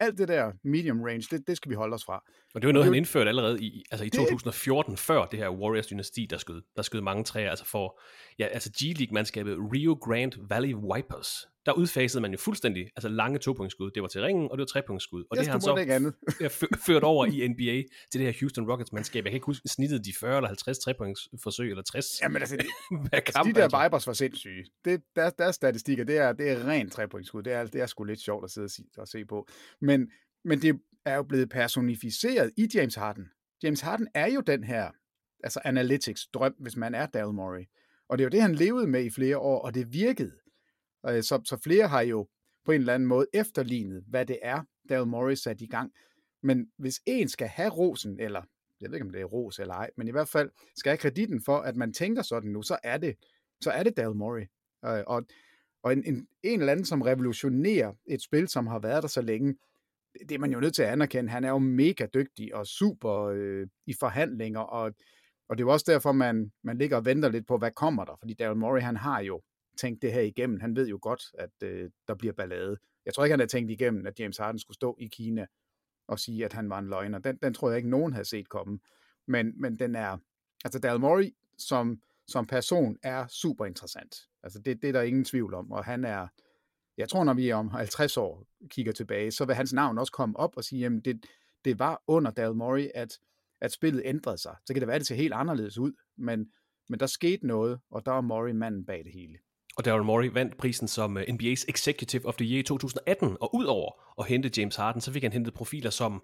Alt det der medium range, det, det skal vi holde os fra. Og det var noget, Det han indførte allerede i, altså i Det- 2014, før det her Warriors-dynasti, der skød, der skød mange træer, altså for, ja, altså G-League-mandskabet Rio Grande Valley Vipers. Der udfasede man jo fuldstændig altså lange topunktsskud. Det var til ringen, og det var trepunktsskud. Og Yes, det har han måtte ikke andet. [laughs] så ført over i [laughs] NBA til det her Houston Rockets-mandskab. Jeg kan ikke huske snittet de 40 eller 50 trepunktsforsøg, eller 60 Jamen altså, [laughs] de, altså, kamp. de der altså. Vipers var sindssyge. Det, der, deres statistikker, det er, det er rent trepointsskud. Det er, det er sgu lidt sjovt at sidde og, sige, og se på. Men, men det er jo blevet personificeret i James Harden. James Harden er jo den her altså analytics drøm, hvis man er Daryl Morey. Og det er jo det, han levede med i flere år, og det virkede. Øh, så, så flere har jo på en eller anden måde efterlignet, hvad det er, Daryl Morris satte i gang. Men hvis en skal have rosen, eller jeg ved ikke, om det er ros eller ej, men i hvert fald skal have kreditten for, at man tænker sådan nu, så er det, så er det Daryl Morey. Øh, Og, og en, en, en eller anden, som revolutionerer et spil, som har været der så længe, det, det er man jo nødt til at anerkende. Han er jo mega dygtig og super øh, i forhandlinger, og, og det er jo også derfor, man, man ligger og venter lidt på, hvad kommer der? Fordi Daryl Morey, han har jo tænkt det her igennem. Han ved jo godt, at øh, der bliver ballade. Jeg tror ikke, han havde tænkt igennem, at James Harden skulle stå i Kina og sige, at han var en løgner. Den, den tror jeg ikke, nogen havde set komme. Men, men den er, altså Daryl Morey som, som person er super interessant. Altså det, det er der ingen tvivl om, og han er, jeg tror, når vi om 50 år kigger tilbage, så vil hans navn også komme op og sige, jamen det, det var under Daryl Morey, at, at spillet ændrede sig. Så kan det være, at det ser helt anderledes ud, men, men der skete noget, og der er Morey manden bag det hele. Og Daryl Morey vandt prisen som øh, NBA's Executive of the Year i 2018, og udover at hente James Harden, så fik han hentet profiler som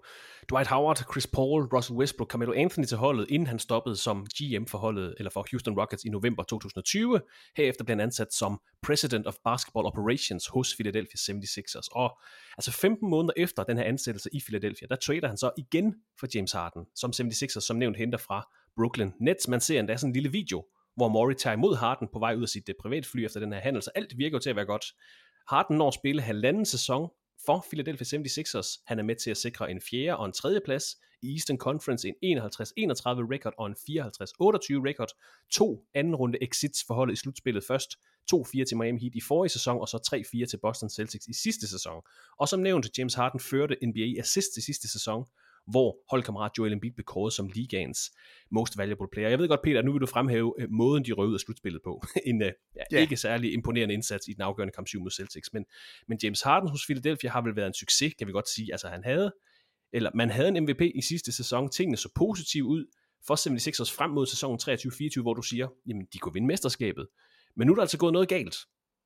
Dwight Howard, Chris Paul, Russell Westbrook, Carmelo Anthony til holdet, inden han stoppede som GM for holdet, eller for Houston Rockets i november 2020. Herefter blev han ansat som President of Basketball Operations hos Philadelphia 76ers. Og altså 15 måneder efter den her ansættelse i Philadelphia, der trader han så igen for James Harden, som 76ers som nævnt henter fra Brooklyn Nets. Man ser endda sådan en lille video, hvor Mori tager imod Harden på vej ud af sit øh, uh, privatfly efter den her handel, så alt virker jo til at være godt. Harden når at spille halvanden sæson for Philadelphia 76ers. Han er med til at sikre en fjerde og en tredje plads i Eastern Conference, en 51-31 record og en 54-28 record. To anden runde exits for holdet i slutspillet først. 2-4 til Miami Heat i forrige sæson, og så 3-4 til Boston Celtics i sidste sæson. Og som nævnt, James Harden førte NBA assist til sidste sæson, hvor holdkammerat Joel Embiid blev kåret som ligaens most valuable player. Jeg ved godt, Peter, nu vil du fremhæve øh, måden, de røg ud af slutspillet på. [laughs] en ja, Ja. ikke særlig imponerende indsats i den afgørende kamp 7 mod Celtics. Men, men James Harden hos Philadelphia har vel været en succes, kan vi godt sige. Altså han havde, eller man havde en MVP i sidste sæson. Tingene så positivt ud for 76ers frem mod sæsonen 23-24, hvor du siger, jamen de kunne vinde mesterskabet. Men nu er der altså gået noget galt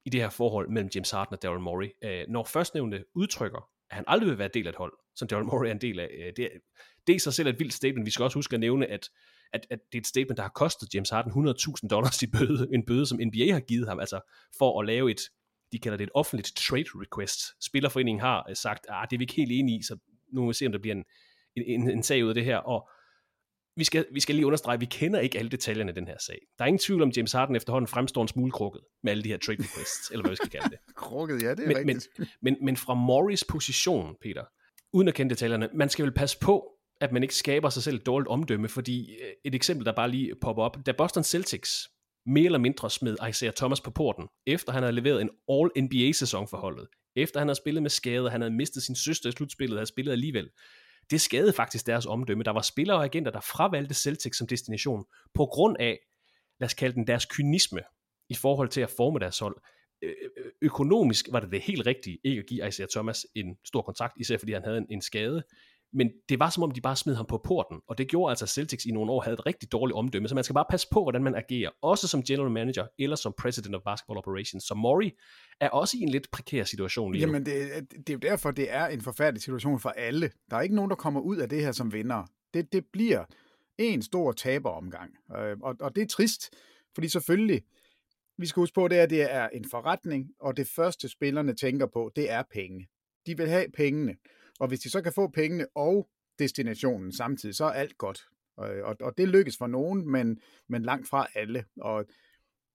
i det her forhold mellem James Harden og Daryl Morey. Øh, når førstnævnte udtrykker, at han aldrig vil være del af et hold, som Daryl Morey er en del af, øh, det, er, det er i sig selv et vildt statement. Vi skal også huske at nævne, at, at, at det er et statement, der har kostet James Harden 100.000 dollars i bøde, en bøde, som NBA har givet ham, altså for at lave et, de kalder det et offentligt trade request. Spillerforeningen har øh, sagt, at det er vi ikke helt enige i, så nu må vi se, om der bliver en, en, en sag ud af det her, og vi skal, vi skal lige understrege, at vi kender ikke alle detaljerne i den her sag. Der er ingen tvivl om, James Harden efterhånden fremstår en smule krukket med alle de her trade requests, eller hvad vi skal kalde det. [laughs] Krukket, ja, det er Men, men, rigtigt. men, men fra Morris position, Peter, uden at kende detaljerne, man skal vel passe på, at man ikke skaber sig selv et dårligt omdømme, fordi øh, et eksempel, der bare lige popper op, da Boston Celtics mere eller mindre smed Isaiah Thomas på porten, efter han havde leveret en All-NBA-sæson for holdet, efter han havde spillet med skade, han havde mistet sin søster i slutspillet, havde spillet alligevel, det skadede faktisk deres omdømme. Der var spillere og agenter, der fravalgte Celtic som destination, på grund af, lad os kalde den deres kynisme, i forhold til at forme deres hold. Økonomisk var det det helt rigtige, ikke at give Isaiah Thomas en stor kontrakt, især fordi han havde en, en skade. Men det var som om, de bare smed ham på porten, og det gjorde altså, at Celtics i nogle år havde et rigtig dårligt omdømme, så man skal bare passe på, hvordan man agerer, også som general manager, eller som president of basketball operations. Så Murray er også i en lidt prekær situation lige nu. Jamen, det, det er jo derfor, det er en forfærdelig situation for alle. Der er ikke nogen, der kommer ud af det her som vinder. Det, det bliver en stor taberomgang, øh, og, og det er trist, fordi selvfølgelig, vi skal huske på, det er, at det er en forretning, og det første spillerne tænker på, det er penge. De vil have pengene, og hvis de så kan få pengene og destinationen samtidig, så er alt godt. Og, og, og det lykkes for nogen, men, men langt fra alle. Og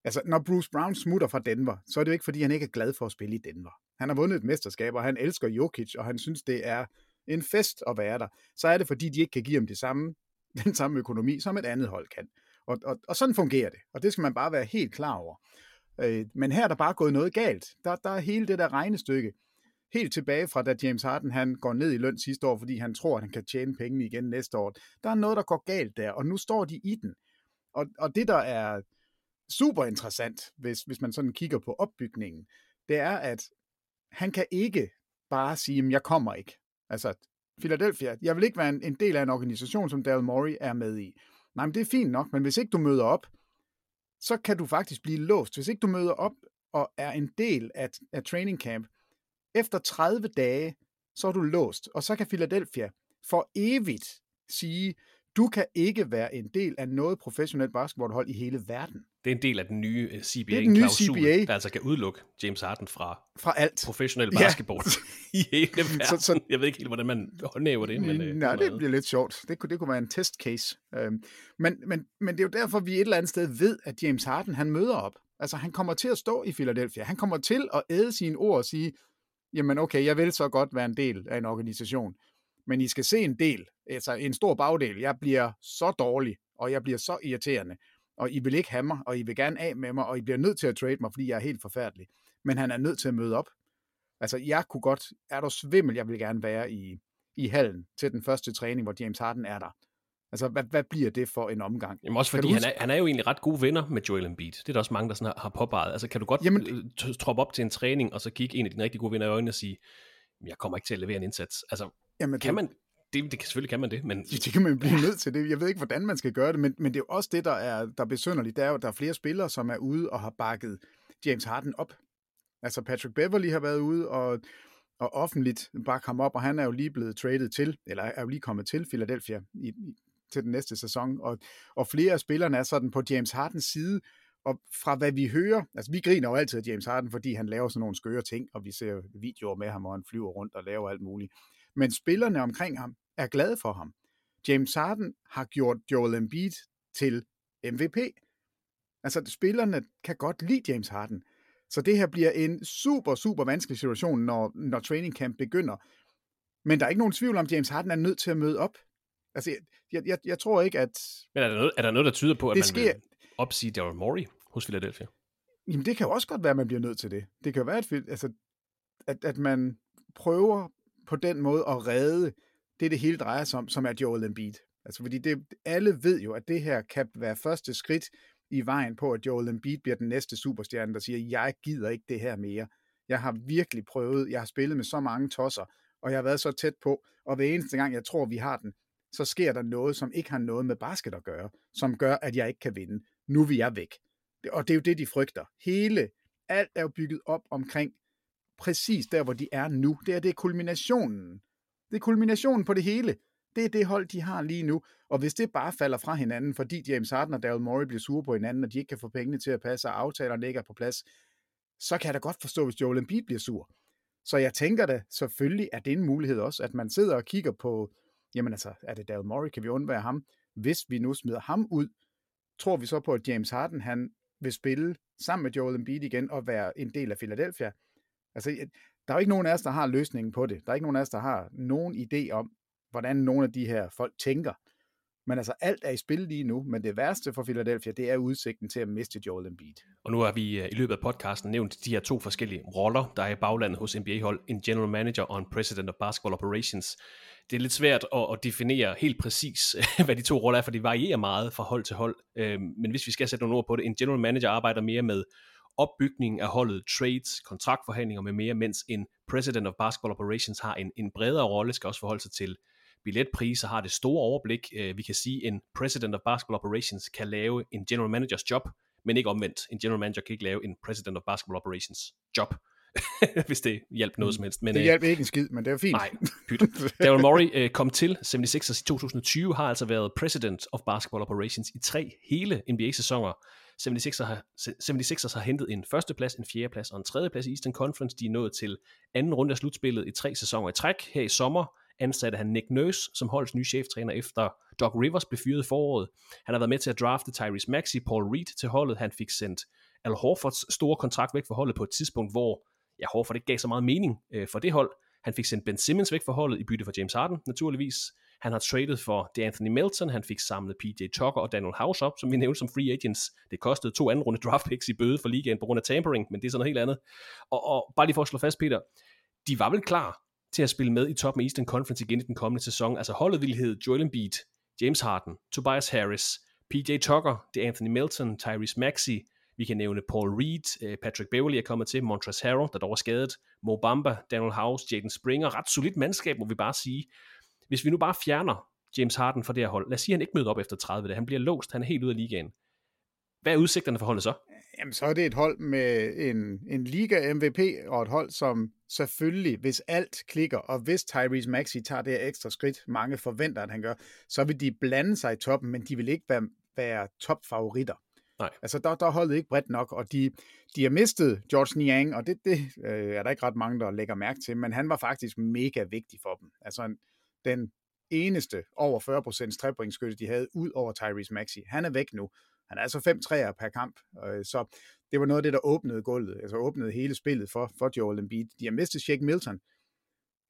altså, når Bruce Brown smutter fra Denver, så er det jo ikke, fordi han ikke er glad for at spille i Denver. Han har vundet et mesterskab, og han elsker Jokic, og han synes, det er en fest at være der. Så er det, fordi de ikke kan give ham det samme, [laughs] den samme økonomi, som et andet hold kan. Og, og, og sådan fungerer det, og det skal man bare være helt klar over. Øh, men her er der bare gået noget galt. Der, der er hele det der regnestykke, helt tilbage fra da James Harden han går ned i løn sidste år, fordi han tror, at han kan tjene penge igen næste år. Der er noget, der går galt der, og nu står de i den. Og, og det, der er super interessant, hvis, hvis man sådan kigger på opbygningen, det er, at han kan ikke bare sige, at jeg kommer ikke. Altså, Philadelphia, jeg vil ikke være en, en del af en organisation, som Daryl Morey er med i. Nej, men det er fint nok, men hvis ikke du møder op, så kan du faktisk blive låst. Hvis ikke du møder op og er en del af, af training camp, efter 30 dage, så er du låst, og så kan Philadelphia for evigt sige, du kan ikke være en del af noget professionelt basketballhold i hele verden. Det er en del af den nye CBA, det er den nye klausul, CBA. der altså kan udelukke James Harden fra, fra alt. professionel basketball ja. [laughs] i hele verden. Så- så- Jeg ved ikke helt, hvordan man håndhæver det, men... øh, Nej, det bliver lidt sjovt. Det kunne, det kunne være en test case. Øhm, men, men, men det er jo derfor, vi et eller andet sted ved, at James Harden, han møder op. Altså, han kommer til at stå i Philadelphia. Han kommer til at æde sine ord og sige, jamen okay, jeg vil så godt være en del af en organisation, men I skal se en del, altså en stor bagdel. Jeg bliver så dårlig, og jeg bliver så irriterende, og I vil ikke have mig, og I vil gerne af med mig, og I bliver nødt til at trade mig, fordi jeg er helt forfærdelig. Men han er nødt til at møde op. Altså, jeg kunne godt, er der svimmel, jeg vil gerne være i, i hallen til den første træning, hvor James Harden er der. Altså, hvad, hvad bliver det for en omgang? Jamen også fordi han er, han er jo egentlig ret gode venner med Joel Embiid. Det er der også mange, der sådan har, har påpeget. Altså kan du godt Jamen- t- troppe op til en træning, og så kigge en af dine rigtig gode venner i øjnene og sige, "Men jeg kommer ikke til at levere en indsats. Altså, Jamen, kan man, det, det selvfølgelig kan man det, men Det, det kan man blive nødt til. Det. Jeg ved ikke, hvordan man skal gøre det, men, men det er jo også det, der er, der er besynderligt. Det er jo, der er flere spillere, som er ude og har bakket James Harden op. Altså Patrick Beverly har været ude og, og offentligt bakke ham op, og han er jo lige blevet traded til, eller er jo lige kommet til Philadelphia i, til den næste sæson. Og, og flere af spillerne er sådan på James Hardens side, og fra hvad vi hører, altså vi griner jo altid af James Harden, fordi han laver sådan nogle skøre ting, og vi ser videoer med ham, og han flyver rundt og laver alt muligt. Men spillerne omkring ham er glade for ham. James Harden har gjort Joel Embiid til MVP. Altså, spillerne kan godt lide James Harden. Så det her bliver en super, super vanskelig situation, når, når training camp begynder. Men der er ikke nogen tvivl om, at James Harden er nødt til at møde op. Altså, jeg, jeg, jeg, tror ikke, at... Men er der noget, er der, noget der tyder på, at Det man sker- vil opsige Daryl Morey hos Philadelphia? Jamen, det kan jo også godt være, at man bliver nødt til det. Det kan jo være, at, altså, at, at man prøver på den måde at redde det, det hele drejer sig om, som er Joel Embiid. Altså, fordi det, alle ved jo, at det her kan være første skridt i vejen på, at Joel Embiid bliver den næste superstjerne, der siger, jeg gider ikke det her mere. Jeg har virkelig prøvet, jeg har spillet med så mange tosser, og jeg har været så tæt på, og hver eneste gang, jeg tror, vi har den, så sker der noget, som ikke har noget med basket at gøre, som gør, at jeg ikke kan vinde. Nu vil jeg væk. Og det er jo det, de frygter. Hele, alt er jo bygget op omkring præcis der, hvor de er nu. Det er, det er kulminationen. Det er kulminationen på det hele. Det er det hold, de har lige nu. Og hvis det bare falder fra hinanden, fordi James Harden og Daryl Morey bliver sure på hinanden, og de ikke kan få pengene til at passe, og aftalerne ikke er på plads, så kan jeg da godt forstå, hvis Joel Embiid bliver sur. Så jeg tænker da, selvfølgelig er det en mulighed også, at man sidder og kigger på, jamen altså, er det Daryl Morey, kan vi undvære ham? Hvis vi nu smider ham ud, tror vi så på, at James Harden, han vil spille sammen med Joel Embiid igen og være en del af Philadelphia? Altså, der er jo ikke nogen af os, der har løsningen på det. Der er ikke nogen af os, der har nogen idé om, hvordan nogle af de her folk tænker. Men altså, alt er i spil lige nu, men det værste for Philadelphia, det er udsigten til at miste Joel Embiid. Og nu har vi øh, i løbet af podcasten nævnt de her to forskellige roller, der er i baglandet hos NBA-hold. En general manager og en president of basketball operations. Det er lidt svært at, at definere helt præcis, [laughs] hvad de to roller er, for de varierer meget fra hold til hold. Øhm, men hvis vi skal sætte nogle ord på det, en general manager arbejder mere med opbygningen af holdet, trades, kontraktforhandlinger med mere, mens en president of basketball operations har en, en bredere rolle, skal også forholde sig til billetpriser, har det store overblik. Øh, Vi kan sige, at en president of basketball operations kan lave en general managers job, men ikke omvendt. En general manager kan ikke lave en president of basketball operations job, [laughs] hvis det hjælper noget som helst. Men, Det øh, hjælper ikke en skid, men det er fint. Nej, pyt. [laughs] Daryl Morey øh, kom til 76ers i 2020, har altså været president of basketball operations i tre hele NBA-sæsoner. 76ers har, 76ers har hentet en førsteplads, en fjerdeplads og en tredjeplads i Eastern Conference. De er nået til anden runde af slutspillet i tre sæsoner i træk. Her i sommer ansatte han Nick Nurse som holdets nye cheftræner efter Doc Rivers blev fyret i foråret. Han har været med til at drafte Tyrese Maxey, Paul Reed til holdet. Han fik sendt Al Horfords store kontrakt væk fra holdet på et tidspunkt, hvor ja, Horford ikke gav så meget mening øh, for det hold. Han fik sendt Ben Simmons væk fra holdet i bytte for James Harden, naturligvis. Han har traded for DeAnthony Melton, han fik samlet PJ Tucker og Daniel House op, som vi nævnte som free agents. Det kostede to anden runde draft picks i bøde for ligaen på grund af tampering, men det er sådan noget helt andet. Og, og bare lige for at slå fast, Peter, de var vel klar til at spille med i toppen af Eastern Conference igen i den kommende sæson. Altså holdet vil hedde Joel Embiid, James Harden, Tobias Harris, PJ Tucker, DeAnthony Melton, Tyrese Maxey, Vi kan nævne Paul Reed, øh, Patrick Beverly er kommet til, Montrezl Harrell, der dog er skadet, Mo Bamba, Daniel House, Jaden Springer, ret solidt mandskab, må vi bare sige. Hvis vi nu bare fjerner James Harden fra det her hold, lad os sige, at han ikke møder op efter 30 dage, han bliver låst, han er helt ude af ligaen. Hvad er udsigterne for holdet så? Jamen, så er det et hold med en, en liga-MVP, og et hold, som selvfølgelig, hvis alt klikker, og hvis Tyrese Maxey tager det ekstra skridt, mange forventer, at han gør, så vil de blande sig i toppen, men de vil ikke være, være topfavoritter. Nej. Altså, der, der er holdet ikke bredt nok, og de, de har mistet George Niang, og det, det øh, er der ikke ret mange, der lægger mærke til, men han var faktisk mega vigtig for dem. Altså, den eneste over 40% trepointskytte, de havde, ud over Tyrese Maxey. Han er væk nu. Han er altså fem træer per kamp, øh, så det var noget af det, der åbnede gulvet, altså åbnede hele spillet for, for Joel Embiid. De har mistet Shake Milton,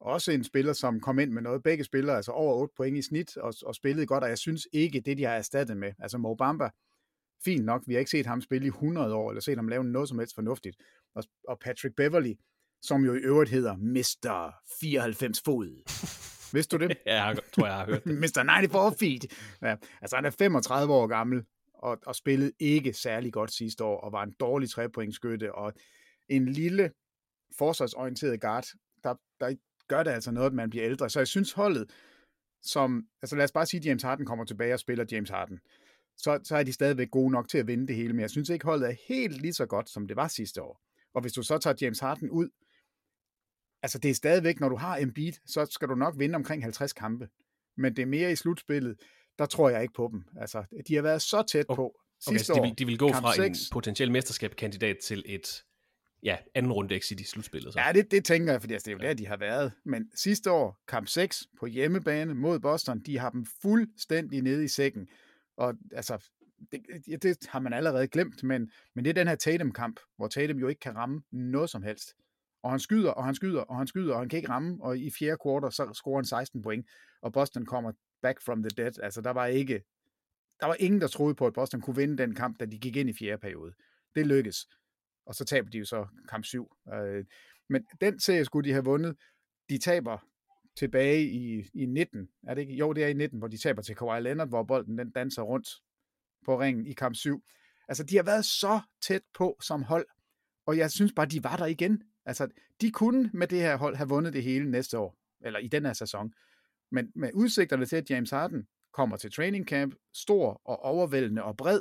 også en spiller, som kom ind med noget. Begge spillere, altså over 8 point i snit, og, og spillede godt, og jeg synes ikke, det de har erstattet med, altså Mo Bamba, fint nok, vi har ikke set ham spille i 100 år, eller set ham lave noget som helst fornuftigt. Og, og Patrick Beverly, som jo i øvrigt hedder Mr. 94 fod. Vidste du det? [laughs] ja, jeg tror, jeg har hørt det. [laughs] Mr. 94 feet. Ja, altså han er 35 år gammel, og, og spillede ikke særlig godt sidste år, og var en dårlig trepointskytte, og en lille forsvarsorienteret guard, der, der gør det altså noget, at man bliver ældre. Så jeg synes holdet, som, altså lad os bare sige, at James Harden kommer tilbage og spiller James Harden, så, så er de stadigvæk gode nok til at vinde det hele, men jeg synes ikke, holdet er helt lige så godt, som det var sidste år. Og hvis du så tager James Harden ud, altså det er stadigvæk, når du har Embiid, så skal du nok vinde omkring 50 kampe. Men det er mere i slutspillet, der tror jeg ikke på dem. Altså, de har været så tæt på sidste okay, år. De vil, de vil gå fra 6. en potentiel mesterskabskandidat til et ja, anden runde exit i slutspillet. Så. Ja, det, det tænker jeg, fordi altså, det er jo der, de har været. Men sidste år, kamp 6 på hjemmebane mod Boston, de har dem fuldstændig nede i sækken. Og altså, det, det har man allerede glemt, men, men det er den her Tatum-kamp, hvor Tatum jo ikke kan ramme noget som helst. Og han skyder, og han skyder, og han skyder, og han kan ikke ramme, og i fjerde kvartal, så scorer han 16 point, og Boston kommer back from the dead. Altså, der var ikke, der var ingen, der troede på, at Boston kunne vinde den kamp, da de gik ind i fjerde periode. Det lykkedes. Og så taber de jo så kamp 7. Øh, men den serie skulle de have vundet. De taber tilbage i, i 19. Er det ikke? Jo, det er i 19, hvor de taber til Kawhi Leonard, hvor bolden den danser rundt på ringen i kamp 7. Altså, de har været så tæt på som hold, og jeg synes bare, de var der igen. Altså, de kunne med det her hold have vundet det hele næste år, eller i den her sæson. Men med udsigterne til, at James Harden kommer til training camp, stor og overvældende og bred,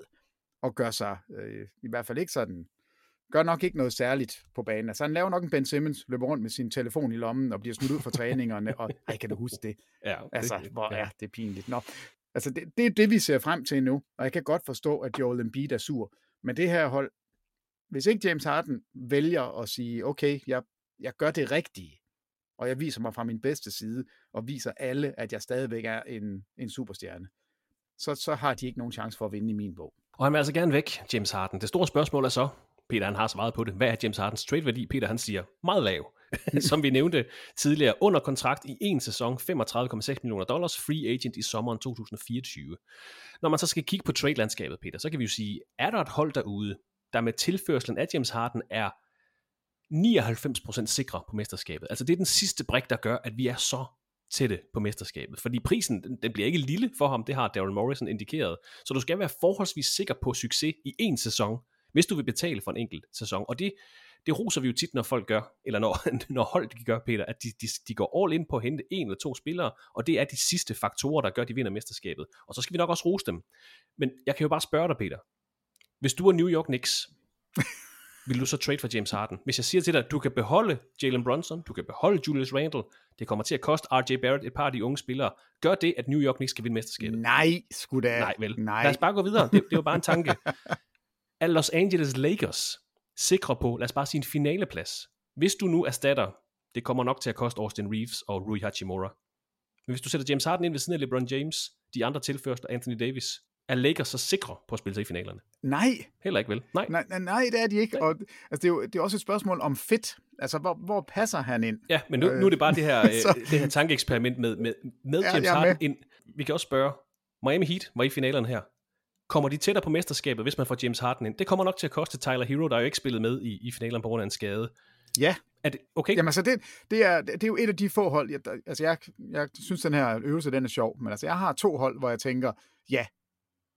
og gør sig øh, i hvert fald ikke sådan, gør nok ikke noget særligt på banen. Altså han laver nok en Ben Simmons, løber rundt med sin telefon i lommen og bliver smidt ud fra træningerne, og ej, kan du huske det? [laughs] Ja, altså, det, hvor er det pinligt. Nå, altså det, det er det, vi ser frem til nu, og jeg kan godt forstå, at Joel Embiid er sur, men det her hold, hvis ikke James Harden vælger at sige, okay, jeg, jeg gør det rigtige, og jeg viser mig fra min bedste side, og viser alle, at jeg stadigvæk er en, en superstjerne, så, så har de ikke nogen chance for at vinde i min bog. Og han vil altså gerne væk, James Harden. Det store spørgsmål er så, Peter han har svaret på det, hvad er James Hardens trade-værdi? Peter han siger, meget lav. [laughs] Som vi nævnte tidligere, under kontrakt i en sæson, 35,6 millioner dollars, free agent i sommeren 2024. Når man så skal kigge på trade-landskabet, Peter, så kan vi jo sige, er der et hold derude, der med tilførselen af James Harden er 99% sikre på mesterskabet. Altså det er den sidste brik, der gør, at vi er så tætte på mesterskabet. Fordi prisen, den, den bliver ikke lille for ham, det har Daryl Morrison indikeret. Så du skal være forholdsvis sikker på succes i en sæson, hvis du vil betale for en enkelt sæson. Og det, det roser vi jo tit, når folk gør, eller når, [laughs] når hold de gør, Peter, at de, de, de går all in på at hente en eller to spillere, og det er de sidste faktorer, der gør, at de vinder mesterskabet. Og så skal vi nok også rose dem. Men jeg kan jo bare spørge dig, Peter. Hvis du er New York Knicks, vil du så trade for James Harden? Hvis jeg siger til dig, at du kan beholde Jalen Brunson, du kan beholde Julius Randle, det kommer til at koste RJ Barrett et par af de unge spillere. Gør det, at New York Knicks skal vinde mesterskabet? Nej, skulle da. Nej, vel. Nej. Lad os bare gå videre. Det, det jo bare en tanke. [laughs] Er Los Angeles Lakers sikre på, lad os bare sige en finaleplads? Hvis du nu erstatter, det kommer nok til at koste Austin Reeves og Rui Hachimura. Men hvis du sætter James Harden ind ved siden af LeBron James, de andre tilførsler Anthony Davis, er Lakers så sikre på at spille sig i finalerne? Nej. Heller ikke vel? Nej. Nej, nej, nej det er de ikke. Og, altså, det, er jo, det er også et spørgsmål om fit. Altså, hvor, hvor passer han ind? Ja, men nu, nu er det bare det her, [laughs] Så- øh, det her tankeeksperiment med, med, med Ja, James er Harden med. ind. Vi kan også spørge, Miami Heat var i finalerne her. Kommer de tættere på mesterskabet, hvis man får James Harden ind? Det kommer nok til at koste Tyler Hero, der er jo ikke spillet med i, i finalerne på grund af en skade. Ja. Er det, okay? Jamen altså, det, det, er, det er jo et af de få hold, jeg, altså jeg, jeg synes, den her øvelse, den er sjov, men altså, jeg har to hold, hvor jeg tænker, ja,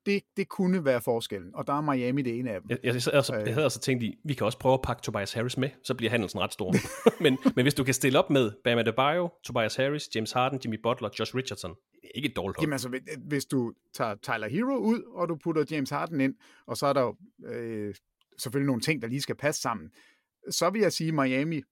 det, det kunne være forskellen, og der er Miami det ene af dem. Jeg, jeg, jeg, altså, jeg havde altså tænkt i, vi kan også prøve at pakke Tobias Harris med, så bliver handlen ret stor. [laughs] men, men hvis du kan stille op med Bam Adebayo, Tobias Harris, James Harden, Jimmy Butler, Josh Richardson, ikke et dårligt hold. Jamen altså, hvis du tager Tyler Hero ud, og du putter James Harden ind, og så er der jo øh, selvfølgelig nogle ting, der lige skal passe sammen, så vil jeg sige, at Miami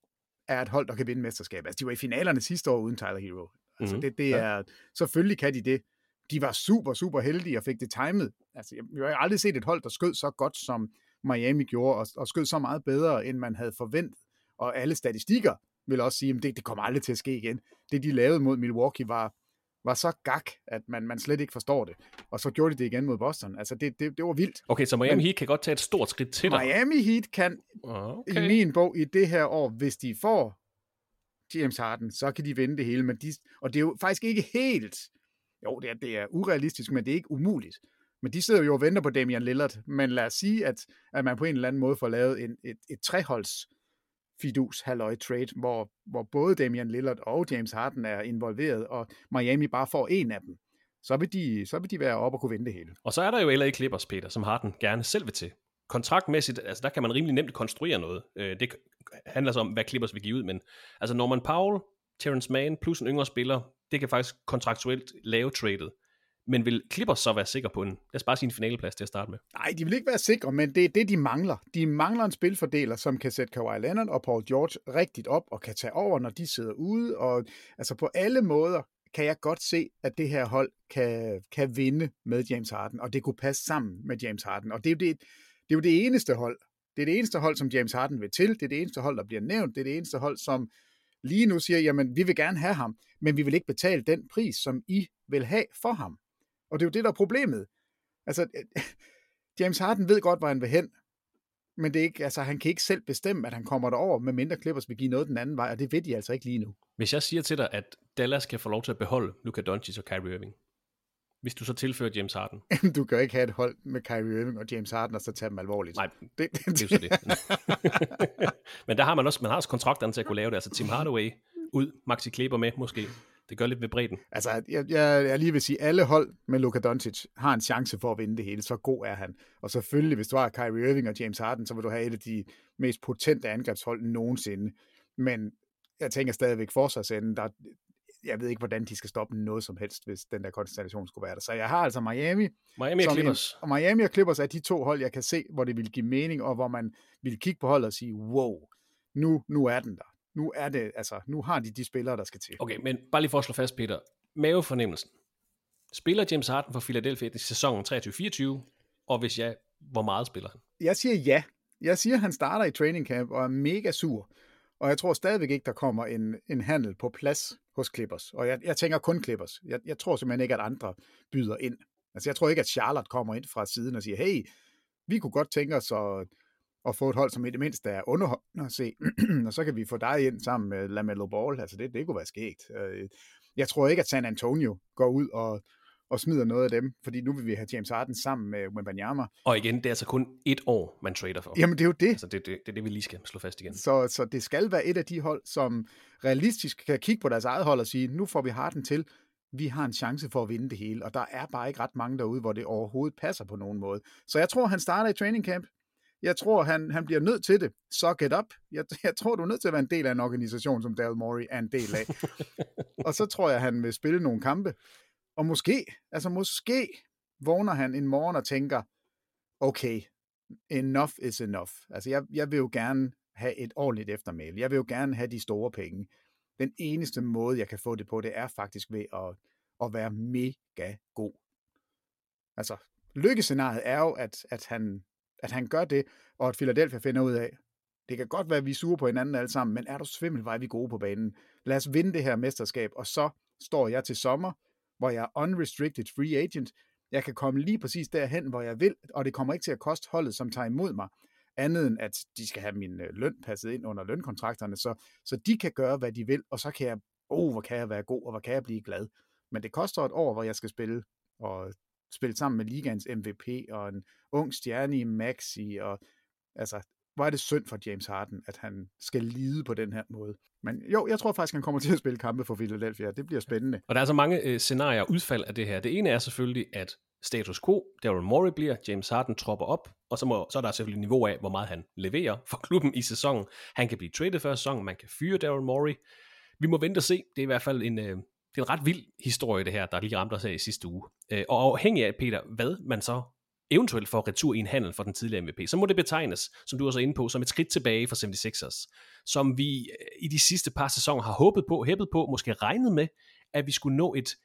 er et hold, der kan vinde mesterskab. Altså, de var i finalerne sidste år uden Tyler Hero. Altså, Mhm. det, det Ja. er, selvfølgelig kan de det. De var super, super heldige og fik det timet. Altså, jeg, jeg har aldrig set et hold, der skød så godt, som Miami gjorde, og, og skød så meget bedre, end man havde forventet. Og alle statistikker vil også sige, at det, det kommer aldrig til at ske igen. Det, de lavede mod Milwaukee, var, var så gak, at man, man slet ikke forstår det. Og så gjorde de det igen mod Boston. Altså, det, det, det var vildt. Okay, så Miami Men- Heat kan godt tage et stort skridt til dig. Miami Heat kan Okay. i min bog i det her år, hvis de får James Harden, så kan de vinde det hele. Men de, og det er jo faktisk ikke helt, jo det er, det er urealistisk, men det er ikke umuligt. Men de sidder jo og venter på Damian Lillard. Men lad os sige, at, at man på en eller anden måde får lavet en, et, et treholds fidus halløj trade, hvor, hvor både Damian Lillard og James Harden er involveret, og Miami bare får en af dem. Så vil de, så vil de være oppe og kunne vinde det hele. Og så er der jo LA Clippers, Peter, som Harden gerne selv vil til. Kontraktmæssigt, altså der kan man rimelig nemt konstruere noget. Øh, det handler så om, hvad Clippers vil give ud, men altså Norman Powell, Terrence Mann plus en yngre spiller, det kan faktisk kontraktuelt lave tradet. Men vil Clippers så være sikre på en, lad os bare sige en finaleplads til at starte med? Nej, de vil ikke være sikre, men det er det, de mangler. De mangler en spilfordeler, som kan sætte Kawhi Leonard og Paul George rigtigt op og kan tage over, når de sidder ude. Og altså på alle måder kan jeg godt se, at det her hold kan, kan vinde med James Harden, og det kunne passe sammen med James Harden. Og det er, jo det, det er jo det eneste hold. Det er det eneste hold, som James Harden vil til. Det er det eneste hold, der bliver nævnt. Det er det eneste hold, som lige nu siger, jamen vi vil gerne have ham, men vi vil ikke betale den pris, som I vil have for ham. Og det er jo det, der er problemet. Altså, [laughs] James Harden ved godt, hvor han vil hen, men det er ikke, altså, han kan ikke selv bestemme, at han kommer derover, med mindre Clippers vil give noget den anden vej, og det ved de altså ikke lige nu. Hvis jeg siger til dig, at Dallas kan få lov til at beholde Luka Doncic og Kyrie Irving, hvis du så tilfører James Harden, [laughs] Du kan jo ikke have et hold med Kyrie Irving og James Harden, og så tage dem alvorligt. Nej, det, det er jo så det. [laughs] Men der har man også, man har også kontrakterne til at kunne lave det. Altså Tim Hardaway ud, Maxi Kleber med måske. Det gør lidt ved bredden. Altså, jeg, jeg, jeg lige vil sige, alle hold med Luka Doncic har en chance for at vinde det hele. Så god er han. Og selvfølgelig, hvis du har Kyrie Irving og James Harden, så vil du have et af de mest potente angrebshold nogensinde. Men jeg tænker stadigvæk forsvarsenden, der, jeg ved ikke, hvordan de skal stoppe noget som helst, hvis den der konstellation skulle være der. Så jeg har altså Miami. Miami og som en- Clippers. Og Miami og Clippers er de to hold, jeg kan se, hvor det vil give mening, og hvor man vil kigge på holdet og sige, wow, nu, nu er den der. Nu er det, altså, nu har de de spillere, der skal til. Okay, men bare lige for at slå fast, Peter. Mavefornemmelsen. Spiller James Harden for Philadelphia i sæsonen 23-24? Og hvis ja, hvor meget spiller han? Jeg siger ja. Jeg siger, at han starter i training camp og er mega sur. Og jeg tror stadigvæk ikke, der kommer en, en handel på plads hos Clippers. Og jeg, jeg tænker kun Clippers. Jeg, jeg tror simpelthen ikke, at andre byder ind. Altså, jeg tror ikke, at Charlotte kommer ind fra siden og siger, hey, vi kunne godt tænke os at, at få et hold, som i det mindste er underholdende at se. [clears throat] og så kan vi få dig ind sammen med LaMelo Ball. Altså, det, det kunne være skægt. Øh, jeg tror ikke, at San Antonio går ud og, og smider noget af dem, fordi nu vil vi have James Harden sammen med Wembanyama. Og igen, det er altså kun et år, man trader for. Jamen, det er jo det. Altså, det, det, det er det, vi lige skal slå fast igen. Så, så det skal være et af de hold, som realistisk kan kigge på deres eget hold og sige, nu får vi Harden til, vi har en chance for at vinde det hele, og der er bare ikke ret mange derude, hvor det overhovedet passer på nogen måde. Så jeg tror, han starter i training camp. Jeg tror, han, han bliver nødt til det. Suck it up. Jeg, jeg tror, du er nødt til at være en del af en organisation, som Daryl Morey er en del af. [laughs] og så tror jeg, han vil spille nogle kampe. Og måske, altså måske vågner han en morgen og tænker, okay, enough is enough. Altså jeg, jeg vil jo gerne have et ordentligt eftermæl. Jeg vil jo gerne have de store penge. Den eneste måde, jeg kan få det på, det er faktisk ved at, at være mega god. Altså, lykkescenariet er jo, at, at, han, at han gør det, og at Philadelphia finder ud af, det kan godt være, at vi er sure på hinanden alle sammen, men er du svimmel, var vi gode på banen. Lad os vinde det her mesterskab, og så står jeg til sommer, hvor jeg er unrestricted free agent. Jeg kan komme lige præcis derhen, hvor jeg vil, og det kommer ikke til at koste holdet, som tager imod mig, andet end at de skal have min øh, løn passet ind under lønkontrakterne, så, så de kan gøre, hvad de vil, og så kan jeg, oh, hvor kan jeg være god, og hvor kan jeg blive glad. Men det koster et år, hvor jeg skal spille, og spille sammen med ligaens MVP, og en ung stjerne i Maxi, og altså, hvor er det synd for James Harden, at han skal lide på den her måde. Men jo, jeg tror faktisk, han kommer til at spille kampe for Philadelphia. Det bliver spændende. Og der er så mange øh, scenarier og udfald af det her. Det ene er selvfølgelig, at status quo. Daryl Morey bliver, James Harden tropper op, og så, må, så er der selvfølgelig niveau af, hvor meget han leverer for klubben i sæsonen. Han kan blive traded før sæsonen, man kan fyre Daryl Morey. Vi må vente og se. Det er i hvert fald en, øh, det er en ret vild historie, det her, der lige ramte os her i sidste uge. Øh, og afhængig af, Peter, hvad man så eventuelt får retur i en handel for den tidligere MVP, så må det betegnes, som du også er inde på, som et skridt tilbage for 76ers, som vi øh, i de sidste par sæsoner har håbet på, hæppet på, måske regnet med, at vi skulle nå et,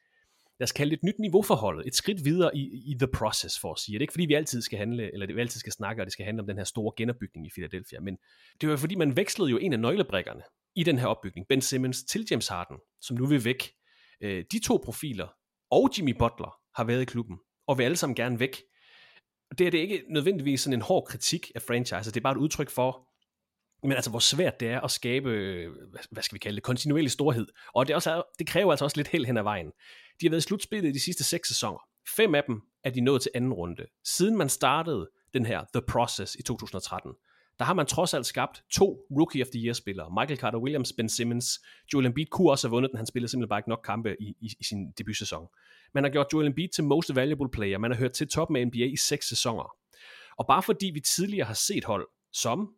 lad os kalde det et nyt niveau for holdet, et skridt videre i, i the process, for at sige. Det er ikke fordi, vi altid skal handle, eller det vi altid skal snakke, og det skal handle om den her store genopbygning i Philadelphia, men det var fordi, man vekslede jo en af nøglebrikkerne i den her opbygning, Ben Simmons til James Harden, som nu vil væk. Øh, de to profiler og Jimmy Butler har været i klubben, og vil alle sammen gerne væk. Det er det ikke nødvendigvis sådan en hård kritik af franchise, det er bare et udtryk for, men altså hvor svært det er at skabe, øh, hvad skal vi kalde det, kontinuerlig storhed. Og det, er også, det kræver altså også lidt held hen ad vejen. De har været i slutspillet i de sidste seks sæsoner. Fem af dem er de nået til anden runde. Siden man startede den her The Process i 2013, der har man trods alt skabt to Rookie of the Year-spillere. Michael Carter-Williams, Ben Simmons. Joel Embiid kunne også have vundet den, han spillede simpelthen bare ikke nok kampe i, i, i sin debutsæson. Man har gjort Joel Embiid til Most Valuable Player. Man har hørt til toppen af NBA i seks sæsoner. Og bare fordi vi tidligere har set hold som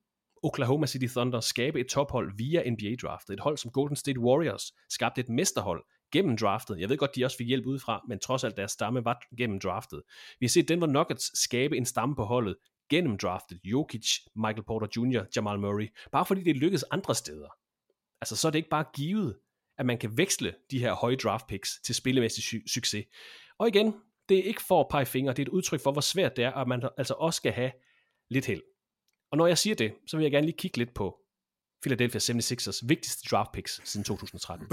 Oklahoma City Thunder skabe et tophold via NBA-draftet, et hold som Golden State Warriors skabte et mesterhold gennem draftet. Jeg ved godt, de også fik hjælp udefra, men trods alt deres stamme var gennem draftet. Vi har set Denver Nuggets skabe en stamme på holdet gennem draftet. Jokic, Michael Porter Jr., Jamal Murray. Bare fordi det lykkedes andre steder. Altså så er det ikke bare givet, at man kan veksle de her høje draft picks til spillemæssig su- succes. Og igen, det er ikke for at pege fingre, det er et udtryk for, hvor svært det er, at man altså også skal have lidt held. Og når jeg siger det, så vil jeg gerne lige kigge lidt på Philadelphia 76ers vigtigste draft picks siden [laughs] 2013.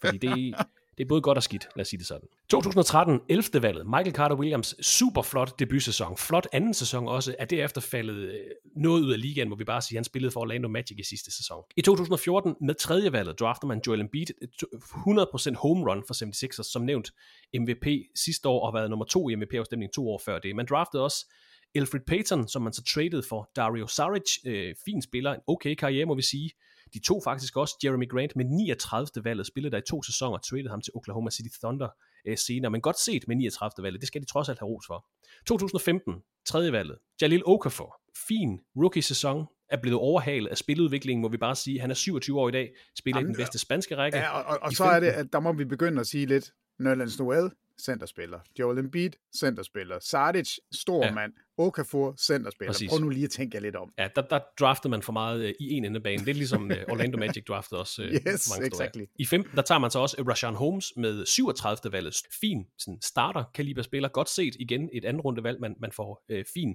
Fordi det, det er både godt og skidt, lad os sige det sådan. 2013, 11. valget, Michael Carter Williams, super flot debutsæson, flot anden sæson også, er derefter faldet øh, noget ud af ligaen, hvor vi bare sige. at han spillede for Orlando Magic i sidste sæson. I 2014, med tredje valget, drafter man Joel Embiid, 100% home run for 76ers, som nævnt MVP sidste år, og har været nummer to i MVP-afstemningen to år før det. Man draftede også Alfred Payton, som man så traded for Dario Saric, øh, fin spiller, en okay karriere må vi sige. De tog faktisk også Jeremy Grant med 39. valget, spillede der i to sæsoner, traded ham til Oklahoma City Thunder øh, senere, men godt set med 39. valget, det skal de trods alt have ros for. 2015, tredje valget, Jalil Okafor, fin rookie-sæson, er blevet overhalet af spiludviklingen, må vi bare sige. Han er 27 år i dag, spiller Jamen, i den bedste spanske række. Ja, og, og, og så 15. er det, at der må vi begynde at sige lidt, Nerlens Noel, centerspiller. Joel Embiid, centerspiller. Sardic, stor ja. mand. Okafor, centerspiller. Præcis. Prøv nu lige at tænke jer lidt om. Ja, der, der draftede man for meget uh, i en ende bane. Det er ligesom uh, Orlando Magic draftede også uh, yes, mange exactly. I 15, der tager man så også uh, Rashawn Holmes med 37. valget. Fin sådan starter kaliber spiller. Godt set igen et andet runde valg, man, man får uh, fin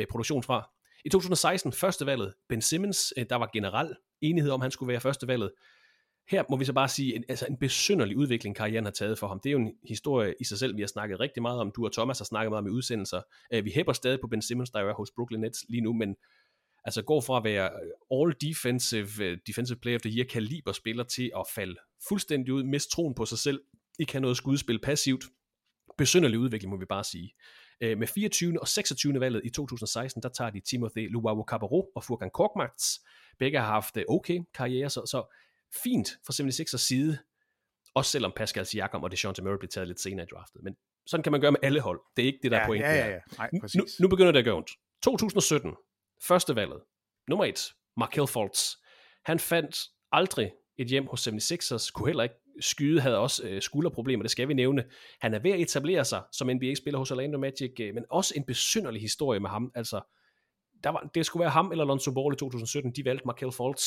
uh, produktion fra. I 2016, første valget, Ben Simmons, uh, der var generel enighed om, han skulle være første valget her må vi så bare sige, en, altså en besynderlig udvikling, karrieren har taget for ham. Det er jo en historie i sig selv, vi har snakket rigtig meget om. Du og Thomas har snakket meget om i udsendelser. Øh, vi hæpper stadig på Ben Simmons, der er hos Brooklyn Nets lige nu, men altså går fra at være øh, all defensive, øh, defensive player of the year kaliber spiller til at falde fuldstændig ud, miste troen på sig selv, ikke have noget skudspil passivt. Besynderlig udvikling, må vi bare sige. Med 24. og 26. valget i 2016, der tager de Timothy Luau Cabarro og Furkan Korkmaz. Begge har haft okay karriere, så, så fint for 76ers side, også selvom Pascal Siakam og DeJounte Murray blev taget lidt senere i draftet. Men sådan kan man gøre med alle hold. Det er ikke det, der ja, er pointen. Ja, ja, ja. Nej, nu, nu begynder det at gøre ondt. 2017, første valget, nummer 1, Markel Fultz. Han fandt aldrig et hjem hos 76ers, kunne heller ikke skyde, havde også øh, skulderproblemer, det skal vi nævne. Han er ved at etablere sig som NBA-spiller hos Orlando Magic, øh, men også en besynderlig historie med ham. Altså, der var, det skulle være ham eller Lonzo Ball i 2017, de valgte Markel Fultz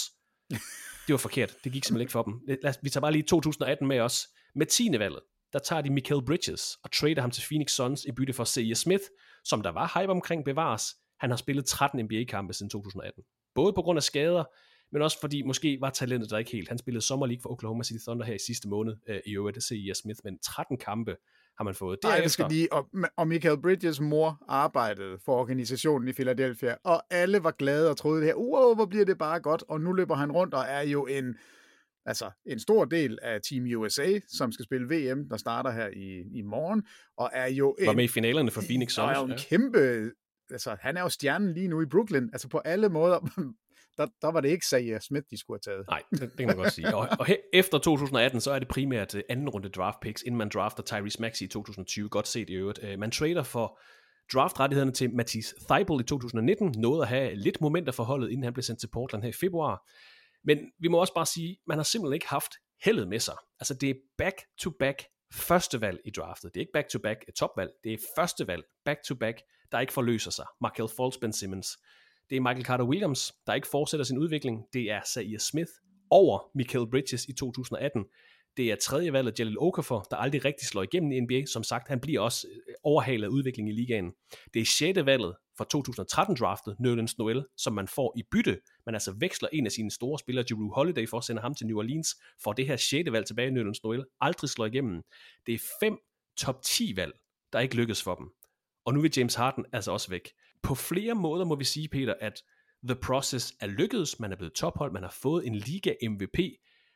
det var forkert. Det gik simpelthen ikke for dem. Lad, os, vi tager bare lige 2018 med os. Med 10. valget, der tager de Michael Bridges og trader ham til Phoenix Suns i bytte for C.J. E. Smith, som der var hype omkring bevares. Han har spillet 13 NBA-kampe siden 2018. Både på grund af skader, men også fordi måske var talentet der ikke helt. Han spillede Summer League for Oklahoma City Thunder her i sidste måned, øh, i øvrigt, det C.J. E. Smith, men 13 kampe har man fået. Derefter... Ej, det skal lige, og, og Michael Bridges mor arbejdede for organisationen i Philadelphia, og alle var glade og troede det her, wow, hvor bliver det bare godt, og nu løber han rundt og er jo en, altså en stor del af Team USA, som skal spille VM, der starter her i, i morgen, og er jo en, var med i finalerne for Phoenix Suns. Og er jo en ja. kæmpe, altså han er jo stjernen lige nu i Brooklyn, altså på alle måder, [laughs] der, der var det ikke Zaire Smith, de skulle have taget. Nej, det, det kan man godt sige. Og, og he, efter 2018, så er det primært anden runde draft picks, inden man drafter Tyrese Maxey i 2020. Godt set i øvrigt. Øh, man trader for draftrettighederne til Matisse Theibel i 2019, nåede at have lidt momenter for holdet, inden han blev sendt til Portland her i februar. Men vi må også bare sige, man har simpelthen ikke haft heldet med sig. Altså det er back-to-back første valg i draftet. Det er ikke back-to-back topvalg, det er første valg, back-to-back, der ikke forløser sig. Markel Fultz, Ben Simmons. Det er Michael Carter Williams, der ikke fortsætter sin udvikling. Det er Zaire Smith over Michael Bridges i 2018. Det er tredje valget Jalil Okafor, der aldrig rigtig slår igennem i NBA. Som sagt, han bliver også øh, overhalet af udviklingen i ligaen. Det er sjette valget fra 2013-draftet, Nerlens Noel, som man får i bytte. Man altså veksler en af sine store spillere, Drew Holiday, for at sende ham til New Orleans, for det her sjette valg tilbage, Nerlens Noel, aldrig slår igennem. Det er fem top 10 valg, der ikke lykkes for dem. Og nu vil James Harden altså også væk. På flere måder må vi sige, Peter, at the process er lykkedes, man er blevet tophold, man har fået en liga MVP.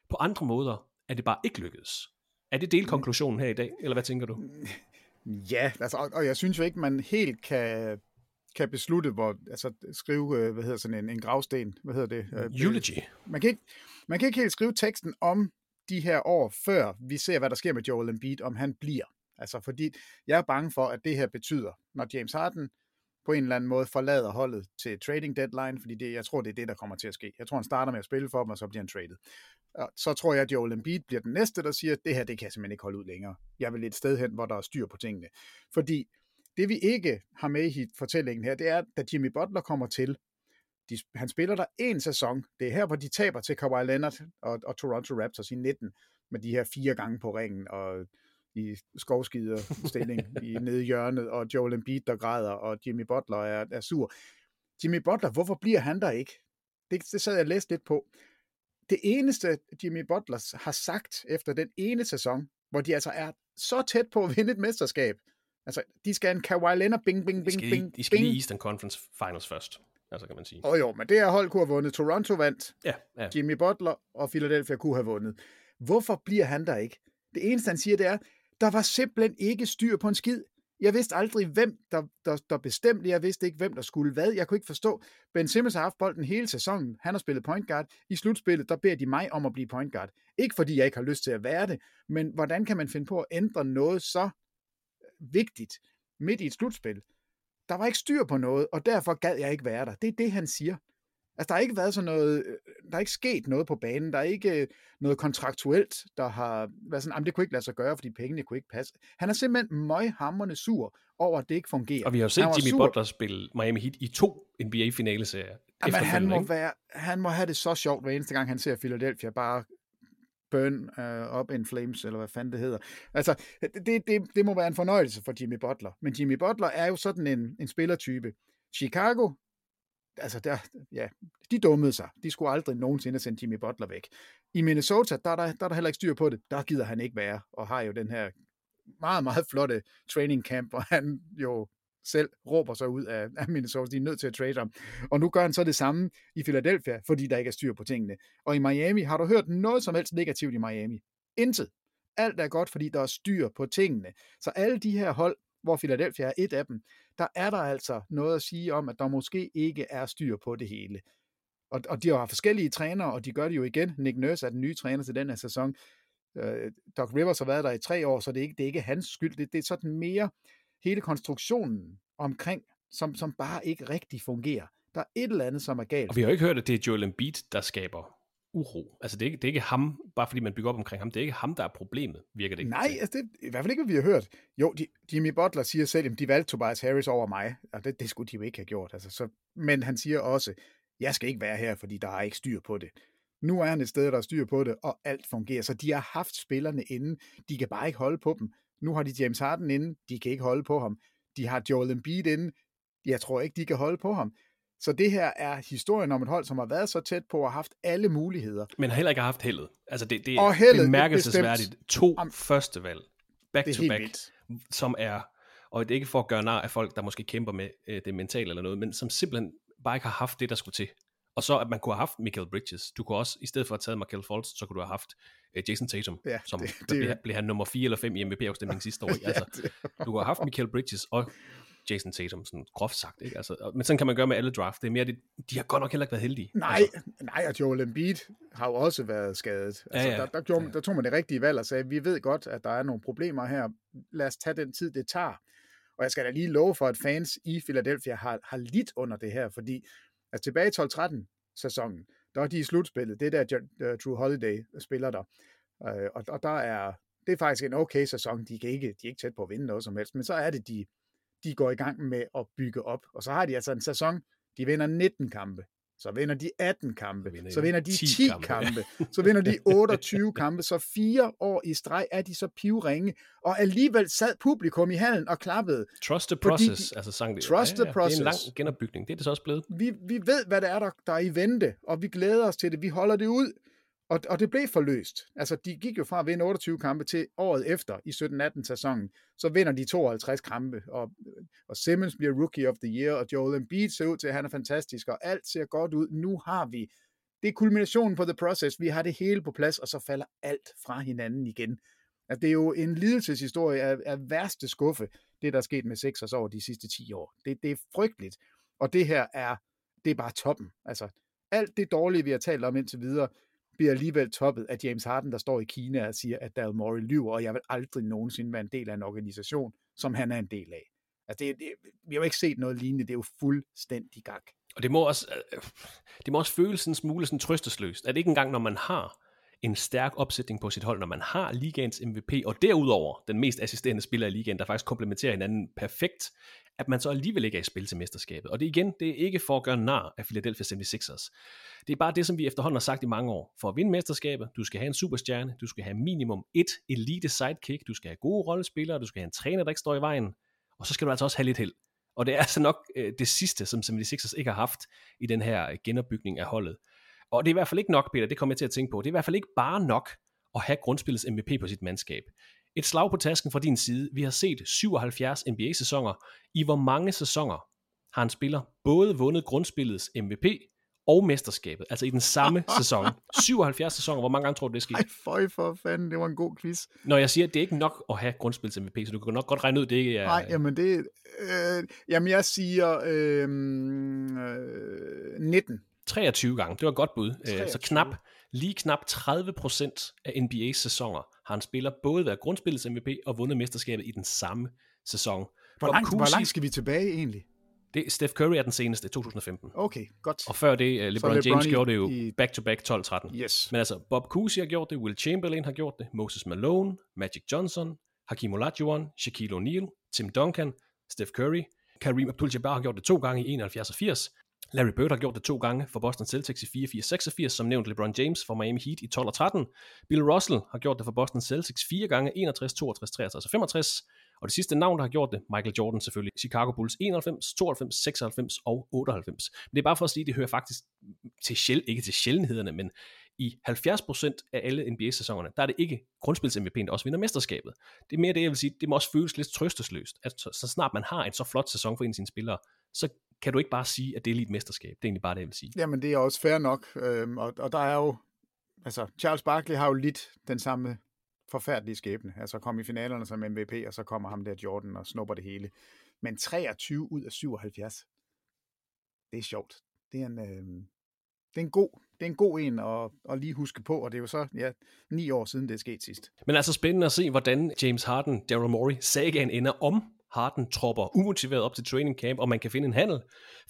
På andre måder er det bare ikke lykkedes. Er det delkonklusionen her i dag, eller hvad tænker du? [laughs] Ja, altså, og, og jeg synes jo ikke, man helt kan, kan beslutte, hvor, altså skrive, øh, hvad hedder sådan en, en gravsten, hvad hedder det? Øh, Eulogy. Man kan, ikke, man kan ikke helt skrive teksten om de her år, før vi ser, hvad der sker med Joel Embiid, om han bliver. Altså, fordi jeg er bange for, at det her betyder, når James Harden på en eller anden måde forlader holdet til trading deadline, fordi det, jeg tror, det er det, der kommer til at ske. Jeg tror, han starter med at spille for dem, og så bliver han traded. Og så tror jeg, at Joel Embiid bliver den næste, der siger, at det her, det kan jeg simpelthen ikke holde ud længere. Jeg vil et sted hen, hvor der er styr på tingene. Fordi det, vi ikke har med i fortællingen her, det er, da Jimmy Butler kommer til, de, han spiller der en sæson. Det er her, hvor de taber til Kawhi Leonard og, og Toronto Raptors i 19, med de her fire gange på ringen, og i skovskider stilling i [laughs] nede i hjørnet, og Joel Embiid, der græder, og Jimmy Butler er, er sur. Jimmy Butler, hvorfor bliver han der ikke? Det, det sad jeg og læste lidt på. Det eneste, Jimmy Butler har sagt efter den ene sæson, hvor de altså er så tæt på at vinde et mesterskab. Altså, de skal en Kawhi Leonard, bing, bing, bing, de skal, bing, de skal bing. lige Eastern Conference Finals først, altså kan man sige. Og jo, men det her hold kunne have vundet. Toronto vandt. Ja, ja. Jimmy Butler og Philadelphia kunne have vundet. Hvorfor bliver han der ikke? Det eneste, han siger, det er, der var simpelthen ikke styr på en skid. Jeg vidste aldrig, hvem der, der, der bestemte. Jeg vidste ikke, hvem der skulle hvad. Jeg kunne ikke forstå. Ben Simmons har haft bolden hele sæsonen. Han har spillet point guard. I slutspillet, der beder de mig om at blive point guard. Ikke fordi jeg ikke har lyst til at være det, men hvordan kan man finde på at ændre noget så øh, vigtigt midt i et slutspil? Der var ikke styr på noget, og derfor gad jeg ikke være der. Det er det, han siger. Altså, der har ikke været sådan noget, der er ikke sket noget på banen, der er ikke noget kontraktuelt, der har været sådan, det kunne ikke lade sig gøre, fordi pengene kunne ikke passe. Han er simpelthen møghamrende sur over, at det ikke fungerer. Og vi har jo set Jimmy sur. Butler spille Miami Heat i to NBA-finaleserier. Jamen, han må, være, han må have det så sjovt, hver eneste gang han ser Philadelphia bare burn uh, up in flames, eller hvad fanden det hedder. Altså, det, det, det må være en fornøjelse for Jimmy Butler. Men Jimmy Butler er jo sådan en, en spillertype. Chicago, altså der, ja, de dummede sig. De skulle aldrig nogensinde sende Jimmy Butler væk. I Minnesota, der er der, der er der heller ikke styr på det. Der gider han ikke være, og har jo den her meget, meget flotte training camp, hvor han jo selv råber sig ud af, af Minnesota. De er nødt til at trade ham. Og nu gør han så det samme i Philadelphia, fordi der ikke er styr på tingene. Og i Miami, har du hørt noget som helst negativt i Miami? Intet. Alt er godt, fordi der er styr på tingene. Så alle de her hold, hvor Philadelphia er et af dem, der er der altså noget at sige om, at der måske ikke er styr på det hele. Og, og de har forskellige trænere, og de gør det jo igen. Nick Nurse er den nye træner til den her sæson. Uh, Doc Rivers har været der i tre år, så det er ikke, det er ikke hans skyld. Det, det er sådan mere hele konstruktionen omkring, som, som bare ikke rigtig fungerer. Der er et eller andet, som er galt. Og vi har jo ikke hørt, at det er Joel Embiid, der skaber uro. Altså det er, ikke, det er ikke ham, bare fordi man bygger op omkring ham, det er ikke ham, der er problemet, virker det ikke Nej, altså det er i hvert fald ikke, hvad vi har hørt. Jo, de, Jimmy Butler siger selv, at de valgte Tobias Harris over mig, og det, det skulle de jo ikke have gjort. Altså, så, men han siger også, jeg skal ikke være her, fordi der er ikke styr på det. Nu er han et sted, der er styr på det, og alt fungerer. Så de har haft spillerne inde. De kan bare ikke holde på dem. Nu har de James Harden inde. De kan ikke holde på ham. De har Joel Embiid inde. Jeg tror ikke, de kan holde på ham. Så det her er historien om et hold, som har været så tæt på og haft alle muligheder. Men har heller ikke haft heldet. Altså det, det er heldet, bemærkelsesværdigt. To Am, første valg, back to back, vildt. som er, og det er ikke for at gøre nar af folk, der måske kæmper med øh, det mentale eller noget, men som simpelthen bare ikke har haft det, der skulle til. Og så at man kunne have haft Michael Bridges. Du kunne også, i stedet for at tage Michael Fultz, så kunne du have haft uh, Jason Tatum, ja, som det, det, blev, blev han nummer 4 eller 5 i MVP-afstemningen sidste år. [laughs] ja, altså, du kunne have haft Michael Bridges, og Jason Tatum, sådan groft sagt. Ikke? Altså, men sådan kan man gøre med alle draft. Det er mere det, de har godt nok heller ikke været heldige. Nej, Altså, nej, og Joel Embiid har jo også været skadet. Altså, Ja, ja. Der, der, gjorde, der tog man det rigtige valg og sagde, vi ved godt, at der er nogle problemer her. Lad os tage den tid, det tager. Og jeg skal da lige love for, at fans i Philadelphia har, har lidt under det her, fordi altså tilbage i 12-13 sæsonen, der er de i slutspillet. Det er der uh, Drew Holiday spiller der. Uh, og, og der er, det er faktisk en okay sæson. De, kan ikke, de er ikke tæt på at vinde noget som helst, men så er det, de, de går i gang med at bygge op. Og så har de altså en sæson, de vinder 19 kampe. Så vinder de 18 kampe. vinder Så de vinder de 10 10 kampe. kampe. [laughs] Så vinder de 28 kampe. Så fire år i streg er de så pivringe. Og alligevel sad publikum i hallen og klappede. Trust the process, de- altså sang det. Trust the Det er en lang process. genopbygning. Det er det så også blevet. Vi, vi ved, hvad det er, der, der er i vente, og vi glæder os til det. Vi holder det ud. Og, og det blev forløst. Altså, de gik jo fra at vinde 28 kampe til året efter i 17-18 sæsonen. Så vinder de 52 kampe, og, og Simmons bliver Rookie of the Year, og Joel Embiid ser ud til, at han er fantastisk, og alt ser godt ud. Nu har vi, det er kulminationen på The Process. Vi har det hele på plads, og så falder alt fra hinanden igen. Altså, det er jo en lidelseshistorie af, af værste skuffe, det der er sket med Sixers over de sidste 10 år. Det, det er frygteligt. Og det her er, det er bare toppen. Altså, alt det dårlige, vi har talt om indtil videre, bliver alligevel toppet af James Harden, der står i Kina og siger, at Daryl Morey lyver, og jeg vil aldrig nogensinde være en del af en organisation, som han er en del af. Altså, det, det, vi har jo ikke set noget lignende. Det er jo fuldstændig gak. Og det må også, øh, det må også føles en smule sådan trøstesløst, at ikke engang når man har en stærk opsætning på sit hold, når man har ligaens MVP, og derudover den mest assisterende spiller i ligaen, der faktisk komplementerer hinanden perfekt, at man så alligevel ikke er i spil til mesterskabet. Og det igen, det er ikke for at gøre nar af Philadelphia 76ers. Det er bare det, som vi efterhånden har sagt i mange år. For at vinde mesterskabet, du skal have en superstjerne, du skal have minimum et elite sidekick, du skal have gode rollespillere, du skal have en træner, der ikke står i vejen, og så skal du altså også have lidt held. Og det er altså nok øh, det sidste, som 76ers ikke har haft i den her øh, genopbygning af holdet. Og det er i hvert fald ikke nok, Peter, det kommer jeg til at tænke på. Det er i hvert fald ikke bare nok at have grundspillets MVP på sit mandskab. Et slag på tasken fra din side. Vi har set 77 NBA-sæsoner. I hvor mange sæsoner har en spiller både vundet grundspillets MVP og mesterskabet, altså i den samme [laughs] sæson. 77 sæsoner, hvor mange gange tror du, det er sket? Ej, føj for fanden, det var en god quiz. Når jeg siger, at det er ikke nok at have grundspillets MVP, så du kan nok godt regne ud, det ikke er... Nej, jamen det... Øh, jamen, jeg siger øh, øh, 19. 23 gange. Det var et godt bud. Øh, 23. Så knap, lige knap 30% af NBA's sæsoner har en spiller både været grundspillets MVP og vundet mesterskabet i den samme sæson. Hvor langt, hvor Cousy- langt skal vi tilbage egentlig? Det, Steph Curry er den seneste, 2015. Okay, godt. Og før det, uh, LeBron LeBron James i- gjorde det jo i- back-to-back 12-13. Yes. Men altså, Bob Cousy har gjort det, Will Chamberlain har gjort det, Moses Malone, Magic Johnson, Hakim Olajuwon, Shaquille O'Neal, Tim Duncan, Steph Curry, Kareem Abdul-Jabbar har gjort det to gange i 71 og 80, Larry Bird har gjort det to gange for Boston Celtics i 84-86, som nævnt LeBron James for Miami Heat i 12 og 13. Bill Russell har gjort det for Boston Celtics fire gange, 61, 62, 63 og 65. Og det sidste navn, der har gjort det, Michael Jordan selvfølgelig. Chicago Bulls 91, 92, 96 og 98. Men det er bare for at sige, at det hører faktisk til sjæl, ikke til sjældenhederne, men i 70% af alle NBA-sæsonerne, der er det ikke grundspils MVP'en, der også vinder mesterskabet. Det er mere det, jeg vil sige, det må også føles lidt trøstesløst, at så, så snart man har en så flot sæson for en af sine spillere, så kan du ikke bare sige, at det er lige et mesterskab. Det er egentlig bare det, jeg vil sige. Jamen, det er også fair nok. Øhm, og, og der er jo... Altså, Charles Barkley har jo lidt den samme forfærdelige skæbne. Altså, kom i finalerne som MVP, og så kommer ham der Jordan og snupper det hele. Men 23 ud af 77, det er sjovt. Det er en, øhm, det er en god, det er en god en at, at lige huske på, og det er jo så ja, ni år siden, det er sket sidst. Men altså spændende at se, hvordan James Harden, Daryl Morey, sagaen ender om Harden tropper umotiveret op til training camp, og man kan finde en handel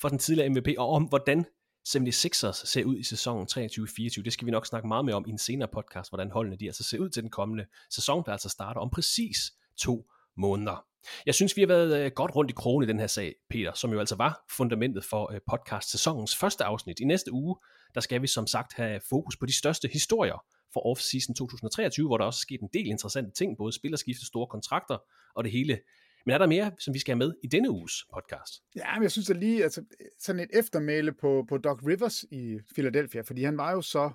for den tidligere MVP, og om hvordan 76ers ser ud i sæsonen 23-24. Det skal vi nok snakke meget mere om i en senere podcast, hvordan holdene de altså ser ud til den kommende sæson, der altså starter om præcis to måneder. Jeg synes, vi har været øh, godt rundt i krogen i den her sag, Peter, som jo altså var fundamentet for øh, podcast-sæsonens første afsnit. I næste uge, der skal vi som sagt have fokus på de største historier for off-season 2023, hvor der også er sket en del interessante ting, både spillerskifte, store kontrakter og det hele. Men er der mere, som vi skal have med i denne uges podcast? Ja, men jeg synes at lige, altså, sådan et eftermæle på, på Doc Rivers i Philadelphia, fordi han var jo så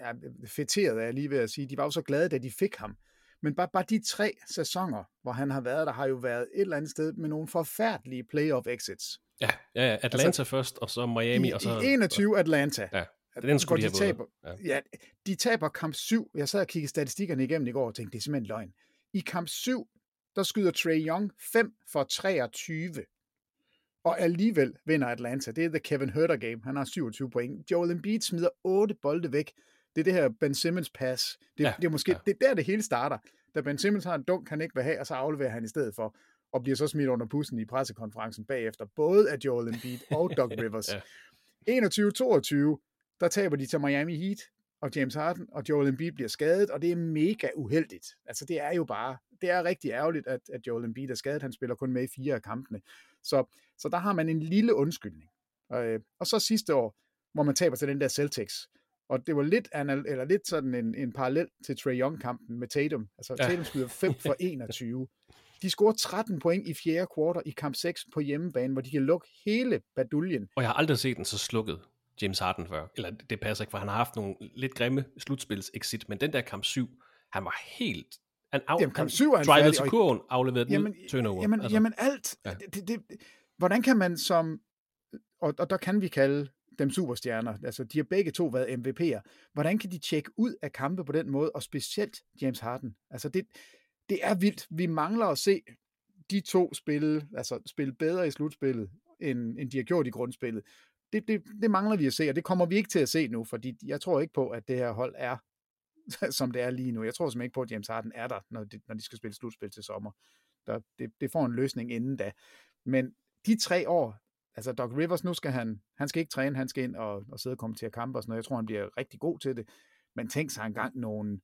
ja, fætteret, er jeg lige ved at sige. De var jo så glade, da de fik ham. Men bare, bare de tre sæsoner, hvor han har været der, har jo været et eller andet sted med nogle forfærdelige playoff exits. Ja, ja, ja Atlanta altså, først, og så Miami, I, og så... I 21 Atlanta. Ja, det er den skulle de de taber, ja. ja, de taber kamp 7. Jeg sad og kiggede statistikkerne igennem i går og tænkte, det er simpelthen løgn. I kamp 7, der skyder Trey Young 5 for 23. Og alligevel vinder Atlanta. Det er the Kevin Herter game. Han har 27 point. Joel Embiid smider 8 bolde væk. Det er det her Ben Simmons pass. Det, ja, det er måske ja. det er der, det hele starter. Da Ben Simmons har en dunk, han ikke vil have, og så afleverer han i stedet for, og bliver så smidt under bussen i pressekonferencen bagefter, både af Joel Embiid og Doug [laughs] Rivers. ja. 21-22, der taber de til Miami Heat, og James Harden og Joel Embiid bliver skadet, og det er mega uheldigt. Altså det er jo bare, det er rigtig ærgerligt, at, at Joel Embiid er skadet. Han spiller kun med i fire af kampene. Så, så der har man en lille undskyldning. Og, øh, og så sidste år, hvor man taber til den der Celtics, og det var lidt, eller lidt sådan en, en parallel til Trey Young-kampen med Tatum. Altså ja. Tatum skyder 5 for [laughs] 21. De scorer 13 point i fjerde kvartal i kamp 6 på hjemmebane, hvor de kan lukke hele baduljen. Og jeg har aldrig set den så slukket. James Harden før. Eller det passer ikke, for han har haft nogle lidt grimme slutspils-exit, men den der kamp 7, han var helt... Han af, jamen, kamp 7 er han færdig, til kurven, afleverede jamen, den turnover. Jamen, altså. jamen alt. Ja. Det, det, hvordan kan man som... Og, og der kan vi kalde dem superstjerner. Altså, de har begge to været MVP'er. Hvordan kan de tjekke ud af kampe på den måde, og specielt James Harden? Altså, det, det er vildt. Vi mangler at se de to spille, altså spille bedre i slutspillet, end, end de har gjort i grundspillet det, det, det mangler vi at se, og det kommer vi ikke til at se nu, fordi jeg tror ikke på, at det her hold er, [laughs] som det er lige nu. Jeg tror simpelthen ikke på, at James Harden er der, når de, når de skal spille slutspil til sommer. Der, det, det får en løsning inden da. Men de tre år, altså Doc Rivers, nu skal han, han skal ikke træne, han skal ind og, og sidde og kommentere kampe og sådan noget. Jeg tror, han bliver rigtig god til det. Men tænk sig engang nogle,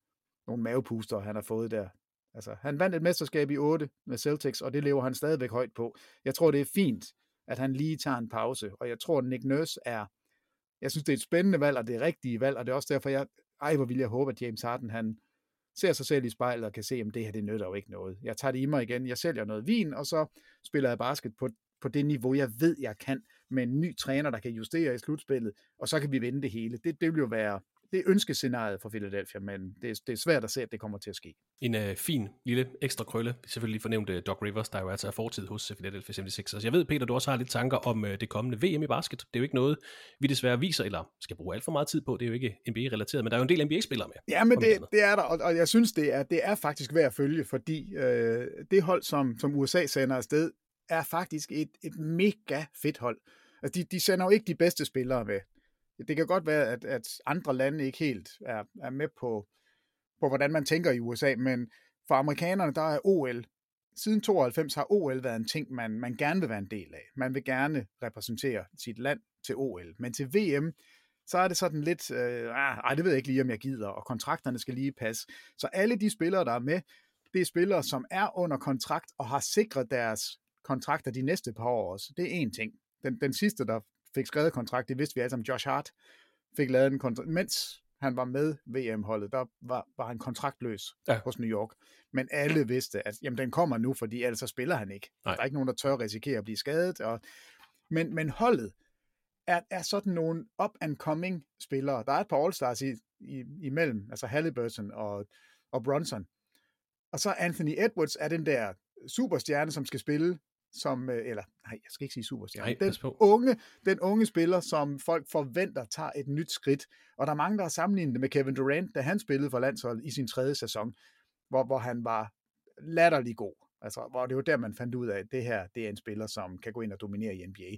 nogle mavepuster, han har fået der. Altså, han vandt et mesterskab i 8 med Celtics, og det lever han stadigvæk højt på. Jeg tror, det er fint, at han lige tager en pause. Og jeg tror, at Nick Nurse er, jeg synes, det er et spændende valg, og det er rigtige valg, og det er også derfor, jeg, ej, hvor vil jeg håbe, at James Harden, han ser sig selv i spejlet og kan se, at det her, det nytter jo ikke noget. Jeg tager det i mig igen, jeg sælger noget vin, og så spiller jeg basket på, på det niveau, jeg ved, jeg kan, med en ny træner, der kan justere i slutspillet, og så kan vi vinde det hele. Det, det vil jo være det ønskescenariet for Philadelphia, men det er, det er svært at se, at det kommer til at ske. En uh, fin lille ekstra krølle. Selvfølgelig lige fornævnt uh, Doc Rivers, der jo altså er fortid hos Philadelphia 76ers. Jeg ved, Peter, du også har lidt tanker om uh, det kommende VM i basket. Det er jo ikke noget, vi desværre viser, eller skal bruge alt for meget tid på. Det er jo ikke NBA-relateret, men der er jo en del NBA-spillere med. Ja, men det, det er der, og, og jeg synes, det er, det er faktisk værd at følge, fordi øh, det hold, som, som USA sender afsted, er faktisk et, et mega fedt hold. Altså, de, de sender jo ikke de bedste spillere med det kan godt være, at, at andre lande ikke helt er, er med på, på, hvordan man tænker i USA, men for amerikanerne, der er OL. Siden 92 har OL været en ting, man, man gerne vil være en del af. Man vil gerne repræsentere sit land til OL. Men til VM, så er det sådan lidt, øh, ah, ej, det ved jeg ikke lige, om jeg gider, og kontrakterne skal lige passe. Så alle de spillere, der er med, det er spillere, som er under kontrakt og har sikret deres kontrakter de næste par år også. Det er en ting. Den, den sidste, der fik skrevet kontrakt, det vidste vi alle sammen, Josh Hart fik lavet en kontrakt, mens han var med VM-holdet, der var, var han kontraktløs ja. hos New York. Men alle vidste, at jamen, den kommer nu, fordi ellers så spiller han ikke. Nej. Der er ikke nogen, der tør risikere at blive skadet. Og... Men, men holdet er, er sådan nogle up-and-coming spillere. Der er et par All-Stars i, i, imellem, altså Halliburton og, og Bronson. Og så Anthony Edwards er den der superstjerne, som skal spille som, øh, eller nej, jeg skal ikke sige superstjerne, nej, den, unge, den unge spiller, som folk forventer tager et nyt skridt. Og der er mange, der har sammenlignet det med Kevin Durant, da han spillede for landsholdet i sin tredje sæson, hvor, hvor han var latterlig god. Altså, hvor det var der, man fandt ud af, at det her, det er en spiller, som kan gå ind og dominere i NBA.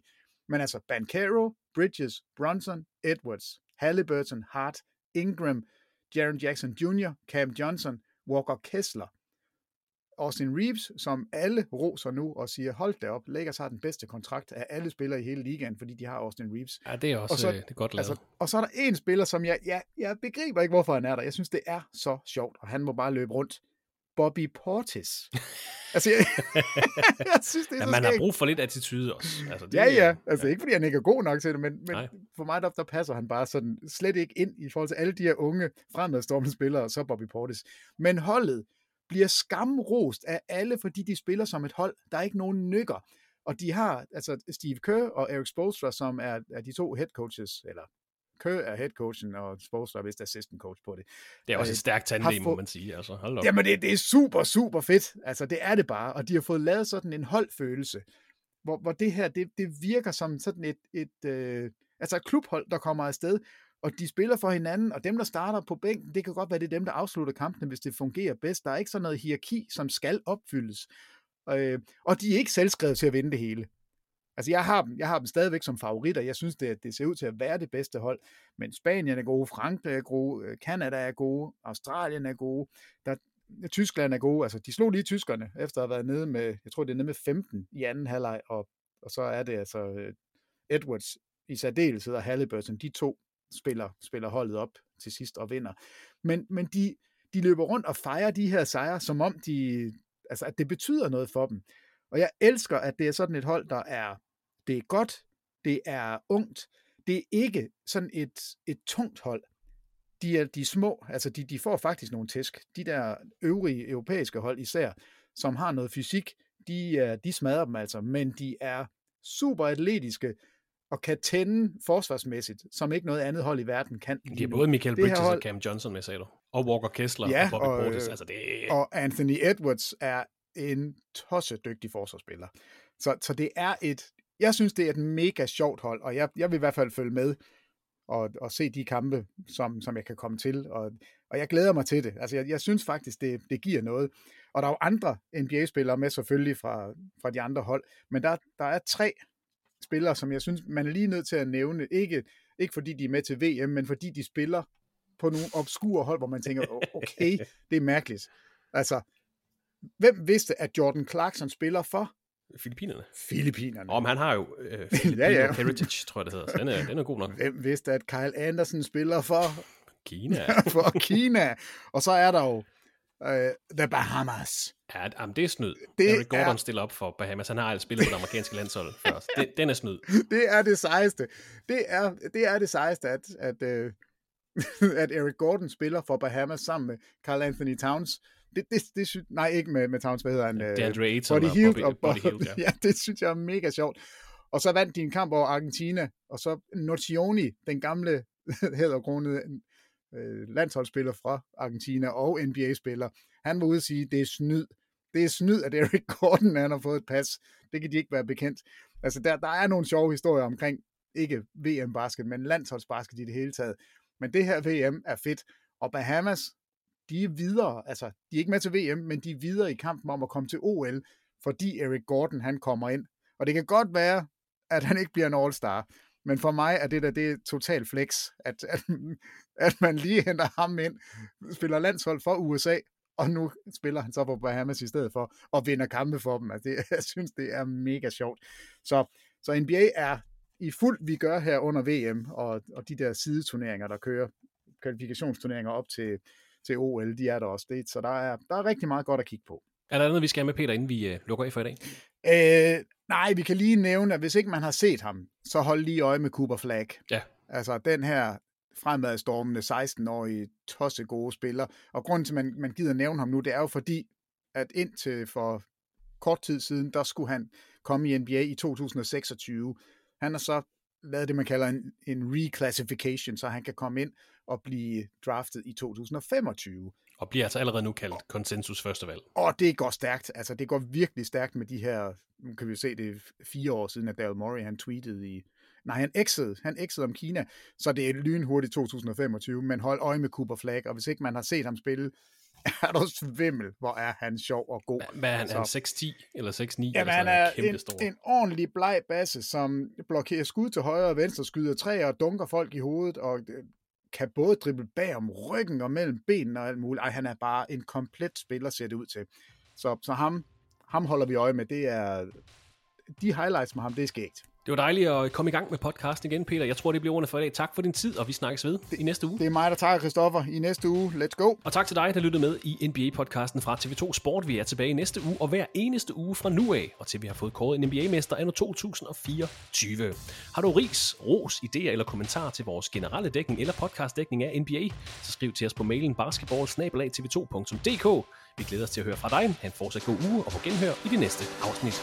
Men altså, Bancaro, Bridges, Bronson, Edwards, Halliburton, Hart, Ingram, Jaron Jackson Jr., Cam Johnson, Walker Kessler – Austin Reeves, som alle roser nu og siger, hold da op, Lakers har den bedste kontrakt af alle spillere i hele ligaen, fordi de har Austin Reeves. Ja, det er også og så, øh, det er godt lavet. Altså, og så er der en spiller, som jeg, jeg, jeg begriber ikke, hvorfor han er der. Jeg synes, det er så sjovt, og han må bare løbe rundt. Bobby Portis. [laughs] altså, jeg, [laughs] jeg synes, det er ja, så man skægt. har brug for lidt attitude også. Altså, det, ja, ja. Altså, ja. ikke fordi han ikke er god nok til det, men, men for mig, der, der passer han bare sådan slet ikke ind i forhold til alle de her unge fremadstormende spillere, og så Bobby Portis. Men holdet, bliver skamrost af alle, fordi de spiller som et hold. Der er ikke nogen nykker. Og de har altså Steve Kerr og Eric Spoelstra, som er, er de to head coaches, eller Kerr er head coachen, og Spoelstra er vist assistant coach på det. Det er også et øh, stærkt tandem, må man sige. Altså, hold op. Jamen, det, det er super, super fedt. Altså, det er det bare. Og de har fået lavet sådan en holdfølelse, hvor, hvor det her, det, det virker som sådan et, et øh, altså et klubhold, der kommer afsted, og de spiller for hinanden, og dem, der starter på bænken, det kan godt være, det er dem, der afslutter kampene, hvis det fungerer bedst. Der er ikke sådan noget hierarki, som skal opfyldes. Øh, og de er ikke selvskrevet til at vinde det hele. Altså, jeg har dem, jeg har dem stadigvæk som favoritter. Jeg synes, det, det ser ud til at være det bedste hold. Men Spanien er gode, Frankrig er gode, øh, Kanada er gode, Australien er gode. Der, Tyskland er gode. Altså, de slog lige tyskerne, efter at have været nede med, jeg tror, det er nede med 15 i anden halvleg, og, og så er det altså øh, Edwards i særdeleshed og Halliburton, de to spiller, spiller holdet op til sidst og vinder. Men, men de, de løber rundt og fejrer de her sejre, som om de, altså, at det betyder noget for dem. Og jeg elsker, at det er sådan et hold, der er, det er godt, det er ungt, det er ikke sådan et, et tungt hold. De er de små, altså de, de får faktisk nogle tæsk. De der øvrige europæiske hold især, som har noget fysik, de, de smadrer dem altså, men de er super atletiske, og kan tænde forsvarsmæssigt, som ikke noget andet hold i verden kan. De er både Michael Bridges hold... og Cam Johnson med, sagde du. Og Walker Kessler ja, og Bobby og, Portis. Altså, det... og Anthony Edwards er en tosse dygtig forsvarsspiller. Så, så det er et, jeg synes, det er et mega sjovt hold, og jeg, jeg vil i hvert fald følge med og, og se de kampe, som, som jeg kan komme til, og, og jeg glæder mig til det. Altså, jeg, jeg synes faktisk, det, det giver noget. Og der er jo andre NBA-spillere med selvfølgelig fra, fra de andre hold, men der, der er tre spillere, som jeg synes, man er lige nødt til at nævne. Ikke, ikke fordi de er med til VM, men fordi de spiller på nogle obskure hold, hvor man tænker, okay, [laughs] det er mærkeligt. Altså, hvem vidste, at Jordan Clarkson spiller for? Filippinerne. Filippinerne. Om han har jo øh, [laughs] ja, ja. Heritage, tror jeg det hedder. Så den er, den er god nok. Hvem vidste, at Kyle Anderson spiller for... Kina. [laughs] for Kina. Og så er der jo uh, The Bahamas. Ja, jamen, det er snyd. Det Eric Gordon er... stiller op for Bahamas. Han har altså spillet på det amerikanske landshold [laughs] først. Det, den er snyd. Det er det sejeste. Det er det, er det sejeste, at, at, uh, [laughs] at Eric Gordon spiller for Bahamas sammen med Carl Anthony Towns. Det, det, det synes, nej, ikke med, med Towns, hvad hedder han? Ja, DeAndre Ayton Body Hield, og Bobby, Hield, ja. [laughs] ja. det synes jeg er mega sjovt. Og så vandt de en kamp over Argentina, og så Nocioni, den gamle hæderkronede øh, landsholdsspiller fra Argentina og NBA-spiller, han var ude at sige, det er snyd. Det er snyd, at Eric [laughs] Gordon han har fået et pas. Det kan de ikke være bekendt. Altså, der, der er nogle sjove historier omkring, ikke VM-basket, men landsholdsbasket i det hele taget. Men det her VM er fedt. Og Bahamas, de er videre, altså, de er ikke med til VM, men de er videre i kampen om at komme til OL, fordi Eric Gordon, han kommer ind. Og det kan godt være, at han ikke bliver en all-star, men for mig er det der, det er total flex, at, at, at man lige henter ham ind, spiller landshold for USA, og nu spiller han så på Bahamas i stedet for, og vinder kampe for dem. Altså det, [laughs] jeg synes, det er mega sjovt. Så, så NBA er i fuld vi gør her under VM, og, og de der sideturneringer, der kører, kvalifikationsturneringer op til, til OL, de er der også. Det, så der er, der er rigtig meget godt at kigge på. Er der noget, vi skal have med, Peter, inden vi uh, lukker af for i dag? Øh, nej, vi kan lige nævne, at hvis ikke man har set ham, så hold lige øje med Cooper Flag. Ja. Altså, den her fremadstormende 16-årige tosse gode spiller. Og grunden til, at man, man gider nævne ham nu, det er jo fordi, at indtil for kort tid siden, der skulle han komme i NBA i 2026. Han har så lavet det, man kalder en, en reclassification, så han kan komme ind og blive draftet i 2025. Og bliver altså allerede nu kaldt konsensus første valg. Og det går stærkt. Altså, det går virkelig stærkt med de her, nu kan vi se, det fire år siden, at Daryl Morey, han tweetede i, nej, han exede, han exede om Kina, så det er lynhurtigt 2025, men hold øje med Cooper Flag, og hvis ikke man har set ham spille, [laughs] er der svimmel, hvor er han sjov og god. Hvad er han, så, han 6'10 eller 6'9? Jamen, eller han er en, en ordentlig bleg basse, som blokerer skud til højre og venstre, skyder træer og dunker folk i hovedet, og øh, kan både drible bag om ryggen og mellem benene og alt muligt. Ej, han er bare en komplet spiller, ser det ud til. Så, så ham, ham holder vi øje med. Det er, de highlights med ham, det er skægt. Det var dejligt at komme i gang med podcasten igen, Peter. Jeg tror, det bliver ordene for i dag. Tak for din tid, og vi snakkes ved det, i næste uge. Det er mig, der tager Christoffer i næste uge. Let's go! Og tak til dig, der lyttede med i NBA-podcasten fra TV2 Sport. Vi er tilbage i næste uge, og hver eneste uge fra nu af, og til vi har fået kåret en NBA-mester anno 2024. Har du ris, ros, idéer eller kommentarer til vores generelle dækning eller podcastdækning af NBA, så skriv til os på mailen basketball-tv2.dk. Vi glæder os til at høre fra dig. Ha' en fortsat god uge, og på genhør i det næste afsnit.